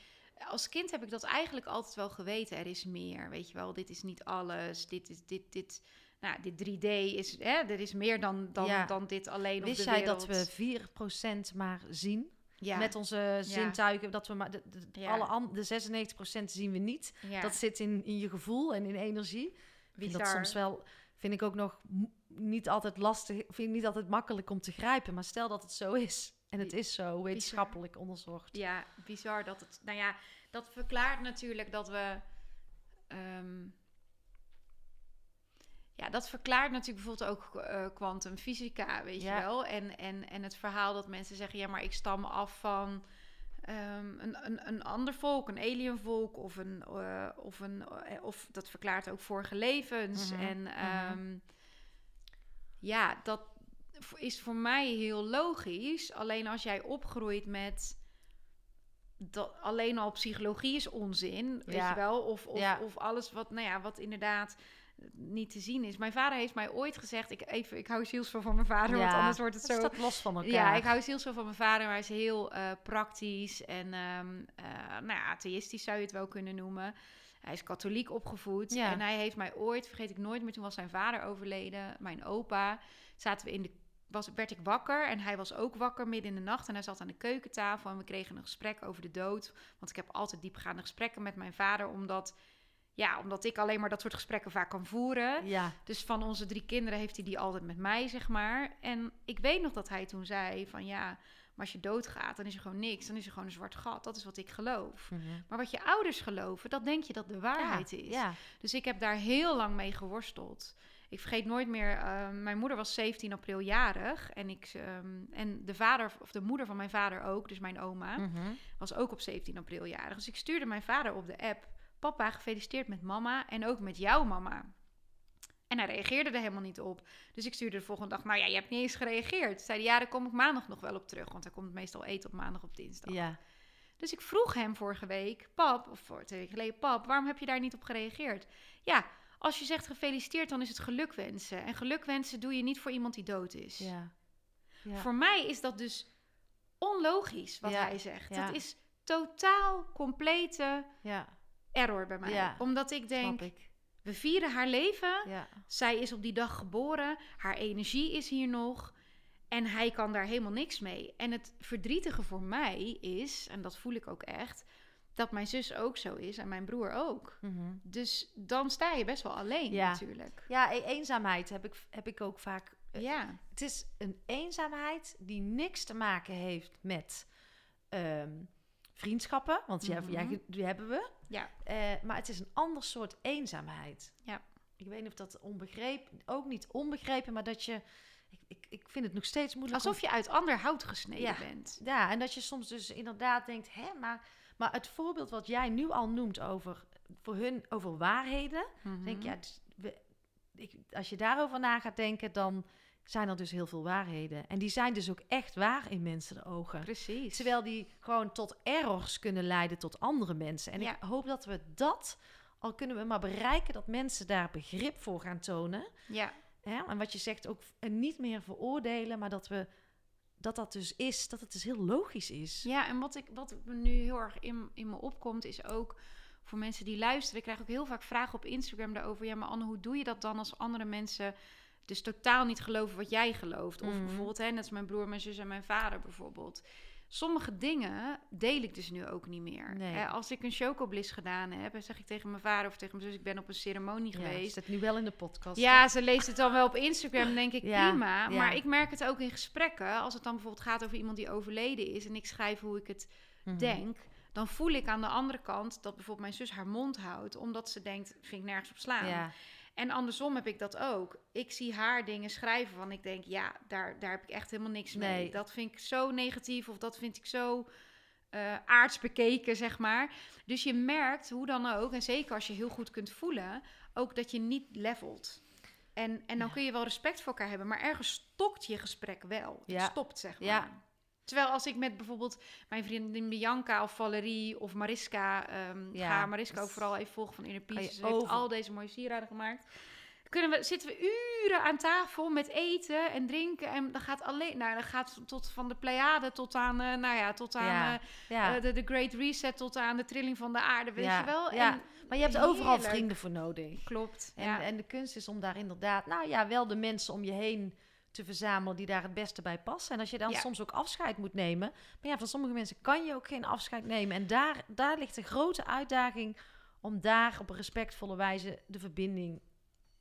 als kind heb ik dat eigenlijk altijd wel geweten. Er is meer, weet je wel. Dit is niet alles. Dit is dit, dit. Nou, dit 3D is, hè, er is meer dan, dan, Ja. dan dit alleen Wist op de jij wereld. dat we 4% maar zien? ja. Met onze zintuigen, dat we maar de, alle de 96% zien we niet. Dat zit in, in je gevoel en in energie. Vind dat soms wel, vind ik ook nog niet altijd lastig, vind ik niet altijd makkelijk om te grijpen. Maar stel dat het zo is. En het is zo wetenschappelijk onderzocht. Ja, bizar dat het. Nou ja, dat verklaart natuurlijk dat we. ehm, ja, dat verklaart natuurlijk bijvoorbeeld ook eh kwantumfysica, weet Ja. je wel. En, en, en het verhaal dat mensen zeggen: ja, maar ik stam af van. ehm, een, een, een ander volk, een alienvolk, of een, eh, of een, eh, of dat verklaart ook vorige levens. Mhm, En mhm. ehm, ja, dat is voor mij heel logisch. Alleen als jij opgroeit met dat alleen al psychologie is onzin, weet Ja. je wel, of, of, Ja. of alles wat, nou ja, wat inderdaad niet te zien is. Mijn vader heeft mij ooit gezegd, ik, even, ik hou zielsveel van mijn vader, want anders wordt het Het zo. staat los van elkaar. Ja, ik hou zielsveel van mijn vader, maar hij is heel eh, praktisch en ehm eh, nou ja, atheïstisch zou je het wel kunnen noemen. Hij is katholiek opgevoed Ja. en hij heeft mij ooit, vergeet ik nooit meer, toen was zijn vader overleden, mijn opa, zaten we in de, was, werd ik wakker en hij was ook wakker midden in de nacht en hij zat aan de keukentafel en we kregen een gesprek over de dood. Want ik heb altijd diepgaande gesprekken met mijn vader, omdat, ja, omdat ik alleen maar dat soort gesprekken vaak kan voeren. Ja, Dus van onze drie kinderen heeft hij die altijd met mij, zeg maar. En ik weet nog dat hij toen zei van ja, maar als je doodgaat, dan is er gewoon niks. Dan is er gewoon een zwart gat. Dat is wat ik geloof. Mhm. Maar wat je ouders geloven, dat denk je dat de waarheid ja. is. Ja, Dus ik heb daar heel lang mee geworsteld. Ik vergeet nooit meer, eh, mijn moeder was 17 april jarig. En, ik, ehm, en de vader, of de moeder van mijn vader ook, dus mijn oma, Mhm. was ook op 17 april jarig. Dus ik stuurde mijn vader op de app: Papa, gefeliciteerd met mama en ook met jouw mama. En hij reageerde er helemaal niet op. Dus ik stuurde de volgende dag: Nou ja, je hebt niet eens gereageerd. Zei hij: Ja, daar kom ik maandag nog wel op terug. Want hij komt meestal eten op maandag op dinsdag. Ja. Dus ik vroeg hem vorige week: Pap, of voor twee weken geleden: Pap, waarom heb je daar niet op gereageerd? Ja, als je zegt gefeliciteerd, dan is het gelukwensen. En gelukwensen doe je niet voor iemand die dood is. Ja. Ja. Voor mij is dat dus onlogisch wat Ja, hij zegt. Dat is totaal complete ja. Error bij mij. Ja, Omdat ik denk, ik. we vieren haar leven. Ja. Zij is op die dag geboren. Haar energie is hier nog. En hij kan daar helemaal niks mee. En het verdrietige voor mij is, en dat voel ik ook echt, dat mijn zus ook zo is en mijn broer ook. Mhm. Dus dan sta je best wel alleen Ja. natuurlijk. Ja, e- eenzaamheid heb ik, heb ik ook vaak. eh, Ja, Het is een eenzaamheid die niks te maken heeft met ehm, vriendschappen, want die, hebben- Mhm. ja, die hebben we. ja, Eh, maar het is een ander soort eenzaamheid. Ja. Ik weet niet of dat onbegrepen, ook niet onbegrepen, maar dat je, ik, ik, ik vind het nog steeds moeilijk. om- alsof je uit ander hout gesneden Ja. bent. Ja, en dat je soms dus inderdaad denkt, hè, maar, maar het voorbeeld wat jij nu al noemt over, voor hun over waarheden, denk ik, Mhm. ja, dus we, ik, als je daarover na gaat denken, dan zijn er dus heel veel waarheden. En die zijn dus ook echt waar in mensen de ogen. Precies. Terwijl die gewoon tot errors kunnen leiden tot andere mensen. En Ja. ik hoop dat we dat, al kunnen we maar bereiken, dat mensen daar begrip voor gaan tonen. Ja? En wat je zegt, ook en niet meer veroordelen, maar dat we dat dat dus is, dat het dus heel logisch is. Ja, en wat, ik, wat me nu heel erg in, in me opkomt, is ook voor mensen die luisteren. Ik krijg ook heel vaak vragen op Instagram daarover. Ja, maar Anne, hoe doe je dat dan als andere mensen dus totaal niet geloven wat jij gelooft? Of Mhm. bijvoorbeeld, hè, net als mijn broer, mijn zus en mijn vader bijvoorbeeld. Sommige dingen deel ik dus nu ook niet meer. Nee. Als ik een chocobliss gedaan heb, dan zeg ik tegen mijn vader of tegen mijn zus: Ik ben op een ceremonie Ja, geweest. is dat nu wel in de podcast? Ja, ze leest het dan wel op Instagram, denk ik Ja, prima. ja. Maar ik merk het ook in gesprekken. Als het dan bijvoorbeeld gaat over iemand die overleden is en ik schrijf hoe ik het Mhm. denk, dan voel ik aan de andere kant dat bijvoorbeeld mijn zus haar mond houdt, omdat ze denkt, vind ik nergens op slaan. Ja, En andersom heb ik dat ook. Ik zie haar dingen schrijven van ik denk, ja, daar, daar heb ik echt helemaal niks mee. Nee. Dat vind ik zo negatief of dat vind ik zo eh aards bekeken, zeg maar. Dus je merkt hoe dan ook, en zeker als je heel goed kunt voelen, ook dat je niet levelt. En, en dan Ja. kun je wel respect voor elkaar hebben, maar ergens stokt je gesprek wel. Het Ja. stopt, zeg maar. Ja. Terwijl als ik met bijvoorbeeld mijn vriendin Bianca of Valerie of Mariska ehm Ja. ga, Mariska ook vooral even volgen van Inner Peace. Ze heeft al deze mooie sieraden gemaakt. Kunnen we, zitten we uren aan tafel met eten en drinken. En dat gaat alleen, nou, dat gaat tot van de Pleiade tot aan, eh, nou ja, tot aan Ja. eh, ja. eh, de, de Great Reset, tot aan de trilling van de aarde, weet je wel? ja. En, maar je hebt overal vrienden voor nodig. klopt. En, en de kunst is om daar inderdaad, nou ja, wel de mensen om je heen te verzamelen die daar het beste bij passen. En als je dan Ja. soms ook afscheid moet nemen. Maar ja, van sommige mensen kan je ook geen afscheid nemen. En daar, daar ligt een grote uitdaging om daar op een respectvolle wijze de verbinding.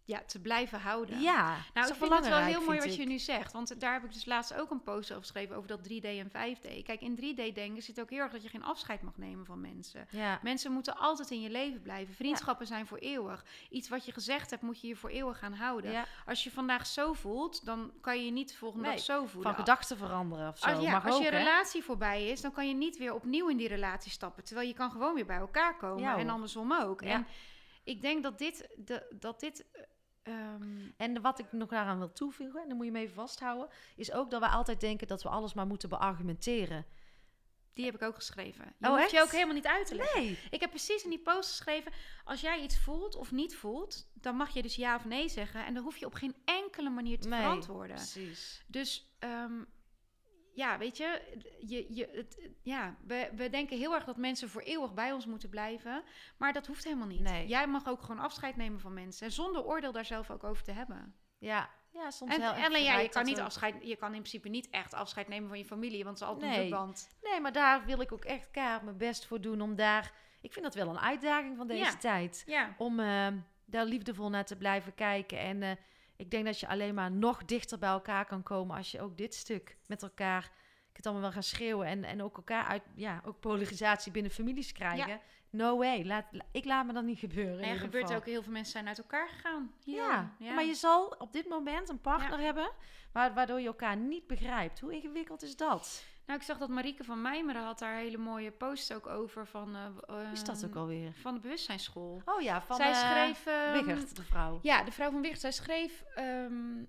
Ja, te blijven houden. Ja, Nou, ik vind het wel heel mooi wat je nu zegt. Want daar heb ik dus laatst ook een post over geschreven over dat 3D en 5D. Kijk, in 3D-denken zit ook heel erg dat je geen afscheid mag nemen van mensen. Ja, Mensen moeten altijd in je leven blijven. Vriendschappen zijn voor eeuwig. Iets wat je gezegd hebt, moet je je voor eeuwig gaan houden. ja, Als je vandaag zo voelt, dan kan je je niet de volgende Nee, dag zo voelen. van gedachten veranderen of zo. Als, Mag als ook, je hè? relatie voorbij is, dan kan je niet weer opnieuw in die relatie stappen. Terwijl je kan gewoon weer bij elkaar komen. Ja, en andersom ook. Ja. En ik denk dat dit... De, dat dit eh, ehm, En wat ik nog daaraan wil toevoegen, en dan moet je me even vasthouden, is ook dat we altijd denken dat we alles maar moeten beargumenteren. die heb ik ook geschreven. Je Oh, echt? je ook helemaal niet uit te leggen. Nee. Ik heb precies in die post geschreven: als jij iets voelt of niet voelt, dan mag je dus ja of nee zeggen. En dan hoef je op geen enkele manier te Nee, verantwoorden. Precies. Dus ehm, ja, weet je, je, je het, ja, we, we denken heel erg dat mensen voor eeuwig bij ons moeten blijven. Maar dat hoeft helemaal niet. Nee. Jij mag ook gewoon afscheid nemen van mensen. En zonder oordeel daar zelf ook over te hebben. Ja, ja soms En, erg en alleen ja, je kan, niet ook. afscheid, je kan in principe niet echt afscheid nemen van je familie. Want is altijd Nee. een band. Nee, maar daar wil ik ook echt kaart mijn best voor doen om daar... Ik vind dat wel een uitdaging van deze Ja. tijd. Ja, Om eh, daar liefdevol naar te blijven kijken. En eh, ik denk dat je alleen maar nog dichter bij elkaar kan komen als je ook dit stuk met elkaar het allemaal wel gaan schreeuwen en, en ook elkaar uit, ja, ook polarisatie binnen families krijgen. No way. Laat, la- ik laat me dat niet gebeuren. En er gebeurt ook, heel veel mensen zijn uit elkaar gegaan. Hier. Ja, maar je zal op dit moment een partner hebben wa- waardoor je elkaar niet begrijpt. Hoe ingewikkeld is dat? Nou, ik zag dat Marieke van Mijmeren had daar hele mooie posts ook over van... Wie is dat ehm, ook alweer? Van de bewustzijnsschool. Oh ja, van Zij eh, schreef... ehm, Wiggert, de vrouw. Ja, de vrouw van Wicht. Zij schreef... ehm,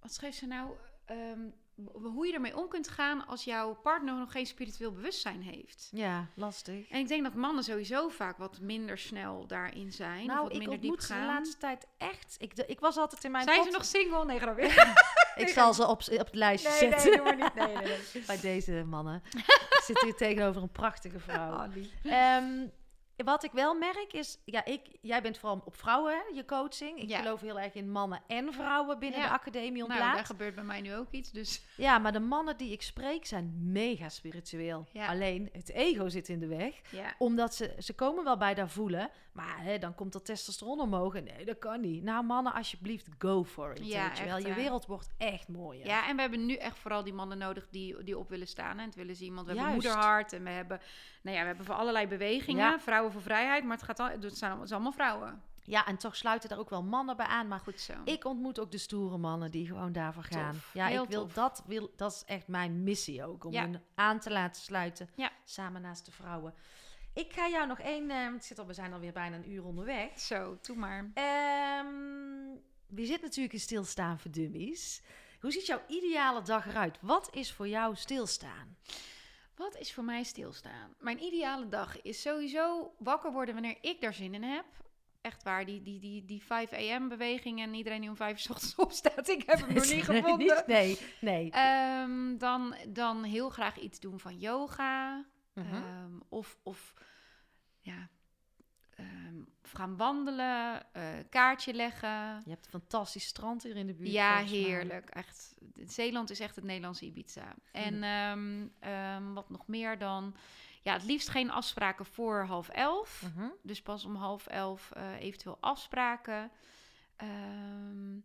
wat schreef ze nou? Ehm, w- hoe je ermee om kunt gaan als jouw partner nog geen spiritueel bewustzijn heeft. Ja, lastig. En ik denk dat mannen sowieso vaak wat minder snel daarin zijn. of Nou, wat ik minder ontmoet ze de gaan. laatste tijd echt. Ik, de- ik was altijd in mijn Zijn ze nog single? Nee, grapje. Ik zal ze op, op het lijstje zetten. doe maar niet. Nee, nee, nee. Bij deze mannen. ik zit hier tegenover een prachtige vrouw. Oh. Wat ik wel merk is, ja, ik, jij bent vooral op vrouwen, hè, je coaching. Ik Ja. geloof heel erg in mannen en vrouwen binnen Ja. de academie Nou, ontlaat. daar gebeurt bij mij nu ook iets. Dus Ja, maar de mannen die ik spreek zijn mega spiritueel. Ja. Alleen het ego zit in de weg. Omdat ze, ze komen wel bij daar voelen, maar hè, dan komt dat testosteron omhoog. En nee, dat kan niet. Nou mannen, alsjeblieft, go for it. Ja, weet je wel. Je wereld wordt echt mooier. Ja, en we hebben nu echt vooral die mannen nodig die, die op willen staan. En het willen zien iemand. We hebben moederhart en we hebben, nou ja, we hebben voor allerlei bewegingen. Vrouwen voor vrijheid, maar het, gaat al, het, zijn, het zijn allemaal vrouwen. Ja, en toch sluiten daar ook wel mannen bij aan. Maar Goed zo. ik ontmoet ook de stoere mannen die gewoon daarvoor gaan. Tof. Ja, ik wil tof. dat, wil, dat is echt mijn missie ook. Om Ja. hen aan te laten sluiten. Ja. Samen naast de vrouwen. Ik ga jou nog één... het zit al, we zijn alweer bijna een uur onderweg. Zo, doe maar. Ehm wie zit natuurlijk in stilstaan voor dummies. Hoe ziet jouw ideale dag eruit? Wat is voor jou stilstaan? Wat is voor mij stilstaan? Mijn ideale dag is sowieso wakker worden wanneer ik daar zin in heb. Echt waar, die, die, die, die 5 am beweging en iedereen die om 5 uur 's ochtends opstaat. Ik heb hem nog niet gevonden. Nee, nee. Ehm, dan, dan heel graag iets doen van yoga. Mhm. Ehm, of, of, ja, of gaan wandelen, eh, kaartje leggen. Je hebt een fantastisch strand hier in de buurt. Ja, heerlijk. Echt. Zeeland is echt het Nederlandse Ibiza. En ehm, ehm, wat nog meer dan? Ja, het liefst geen afspraken voor half elf. Mhm. Dus pas om half elf eh, eventueel afspraken. Ehm,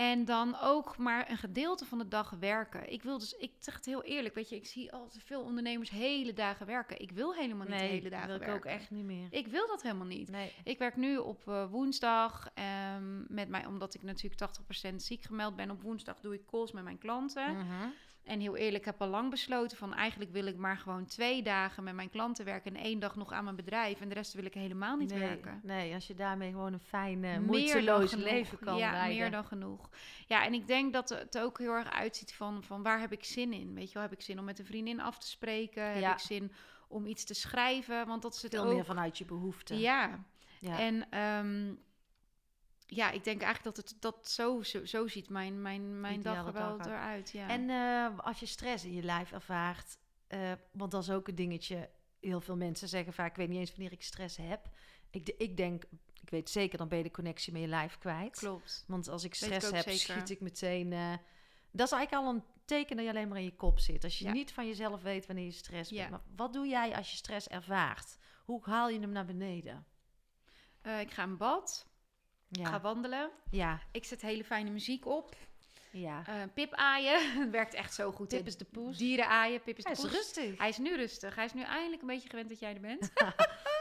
en dan ook maar een gedeelte van de dag werken. Ik wil dus, ik zeg het heel eerlijk, weet je, ik zie altijd veel ondernemers hele dagen werken. Ik wil helemaal niet Nee, hele dat dagen wil ik ook echt niet meer. Ik wil dat helemaal niet. Nee. Ik werk nu op eh, woensdag. ehm, met mij, omdat ik natuurlijk 80% ziek gemeld ben. Op woensdag doe ik calls met mijn klanten. Mhm. En heel eerlijk, ik heb al lang besloten van eigenlijk wil ik maar gewoon twee dagen met mijn klanten werken. En één dag nog aan mijn bedrijf. En de rest wil ik helemaal niet nee, werken. Nee, als je daarmee gewoon een fijn, eh, moeiteloos leven kan ja, leiden. meer dan genoeg. Ja, en ik denk dat het ook heel erg uitziet van, van waar heb ik zin in? Weet je wel, heb ik zin om met een vriendin af te spreken? Heb Ja. ik zin om iets te schrijven? Want dat is het Veel ook. meer vanuit je behoeften. Ja, Ja. en ehm, ja, ik denk eigenlijk dat het dat zo, zo, zo ziet mijn, mijn, mijn dag er wel dag uit. eruit. Ja. En eh, als je stress in je lijf ervaart, eh, want dat is ook een dingetje. Heel veel mensen zeggen vaak, ik weet niet eens wanneer ik stress heb. Ik, ik denk, ik weet zeker, dan ben je de connectie met je lijf kwijt. Klopt. Want als ik stress heb, zeker. schiet ik meteen... eh, dat is eigenlijk al een teken dat je alleen maar in je kop zit. Als je Ja. niet van jezelf weet wanneer je stress Ja. bent. Maar wat doe jij als je stress ervaart? Hoe haal je hem naar beneden? Ik ga in bad, Ja, ga wandelen. ja, Ik zet hele fijne muziek op. ja. Eh, Pip aaien, het werkt echt zo goed. Pip is de poes. Dieren aaien, Pip is Hij de is poes. rustig. Hij is nu rustig. Hij is nu eindelijk een beetje gewend dat jij er bent.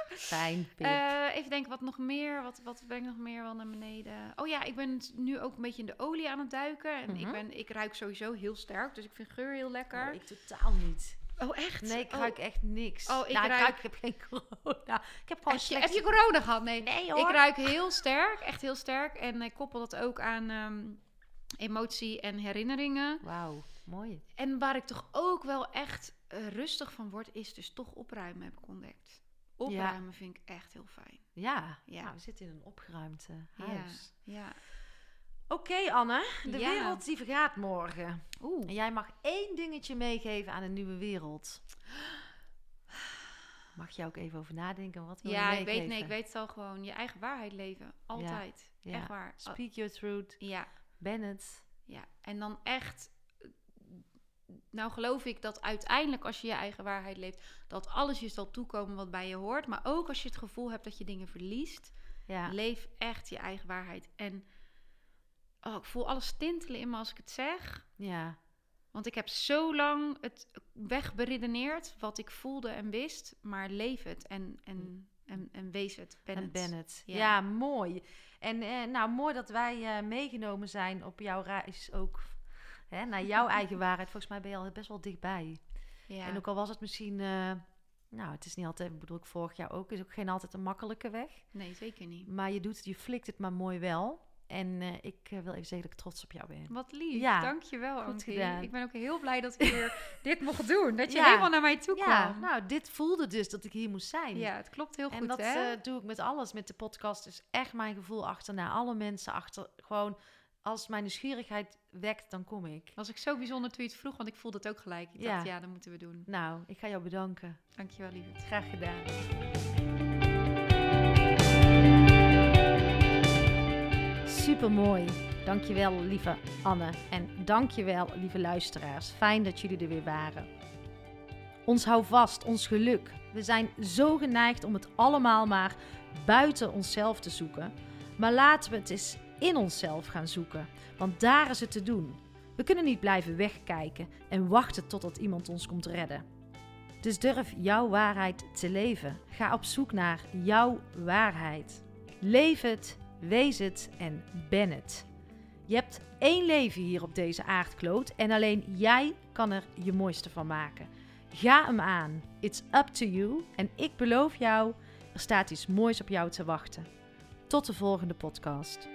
Fijn, Pip. Eh, even denken, wat nog meer? Wat, wat ben ik nog meer wel naar beneden? Oh ja, ik ben nu ook een beetje in de olie aan het duiken. En ik, Mhm. ben, ik ruik sowieso heel sterk, dus ik vind geur heel lekker. Oh, ik totaal niet. Oh, echt? Nee, ik Oh, ruik echt niks. Oh, ik nou, ruik- ik heb geen corona. Ik heb gewoon Heb je, heb je corona gehad? Nee. Nee Ik ruik heel sterk, echt heel sterk. En ik koppel dat ook aan ehm, emotie en herinneringen. Wauw, mooi. En waar ik toch ook wel echt eh, rustig van word, is dus toch opruimen, heb ik ontdekt. Opruimen vind ik echt heel fijn. Ja, Ja. Nou, we zitten in een opgeruimd eh, Ja. huis. Ja. Oké, Anne. De Ja. wereld die vergaat morgen. Oeh. En jij mag één dingetje meegeven aan een nieuwe wereld. Mag je ook even over nadenken? Wat wil Ja, je ik weet, nee, ik weet het al gewoon. Je eigen waarheid leven. Altijd. Ja. Echt waar. Speak your truth. Ja, Ben het. ja. En dan echt... Nou geloof ik dat uiteindelijk als je je eigen waarheid leeft... dat alles je zal toekomen wat bij je hoort. Maar ook als je het gevoel hebt dat je dingen verliest... Ja. leef echt je eigen waarheid. En oh, ik voel alles tintelen in me als ik het zeg. ja. Want ik heb zo lang het wegberedeneerd wat ik voelde en wist. Maar leef het en, en, en, en wees het. Ben en het. ben het. Ja, Ja. mooi. En eh, nou, mooi dat wij eh, meegenomen zijn op jouw reis ook hè, naar jouw eigen waarheid. Volgens mij ben je al best wel dichtbij. Ja. En ook al was het misschien, eh, nou, het is niet altijd, ik bedoel ik vorig jaar ook, is ook geen altijd een makkelijke weg. Nee, zeker niet. Maar je doet het, je flikt het maar mooi wel. En eh, ik eh, wil even zeggen dat ik trots op jou ben. Wat lief. Ja, Dankjewel, Ankie. Ik ben ook heel blij dat ik weer dit mocht doen. Dat je Ja. helemaal naar mij toe Ja, kwam. nou, dit voelde dus dat ik hier moest zijn. Ja, het klopt heel en goed, dat hè? eh, doe ik met alles, met de podcast. Dus echt mijn gevoel achter naar alle mensen achter. Gewoon, als mijn nieuwsgierigheid wekt, dan kom ik. was ik zo bijzonder toen je het vroeg, want ik voelde het ook gelijk. Ik Ja. dacht, ja, dat moeten we doen. Nou, ik ga jou bedanken. Dankjewel, lieverd. Graag gedaan. Super mooi. Dankjewel, lieve Anne. En dankjewel, lieve luisteraars. Fijn dat jullie er weer waren. Ons hou vast, ons geluk. We zijn zo geneigd om het allemaal maar buiten onszelf te zoeken. Maar laten we het eens in onszelf gaan zoeken. Want daar is het te doen. We kunnen niet blijven wegkijken en wachten totdat iemand ons komt redden. Dus durf jouw waarheid te leven. Ga op zoek naar jouw waarheid. Leef het, wees het en ben het. Je hebt één leven hier op deze aardkloot en alleen jij kan er je mooiste van maken. Ga hem aan. It's up to you. En ik beloof jou, er staat iets moois op jou te wachten. Tot de volgende podcast.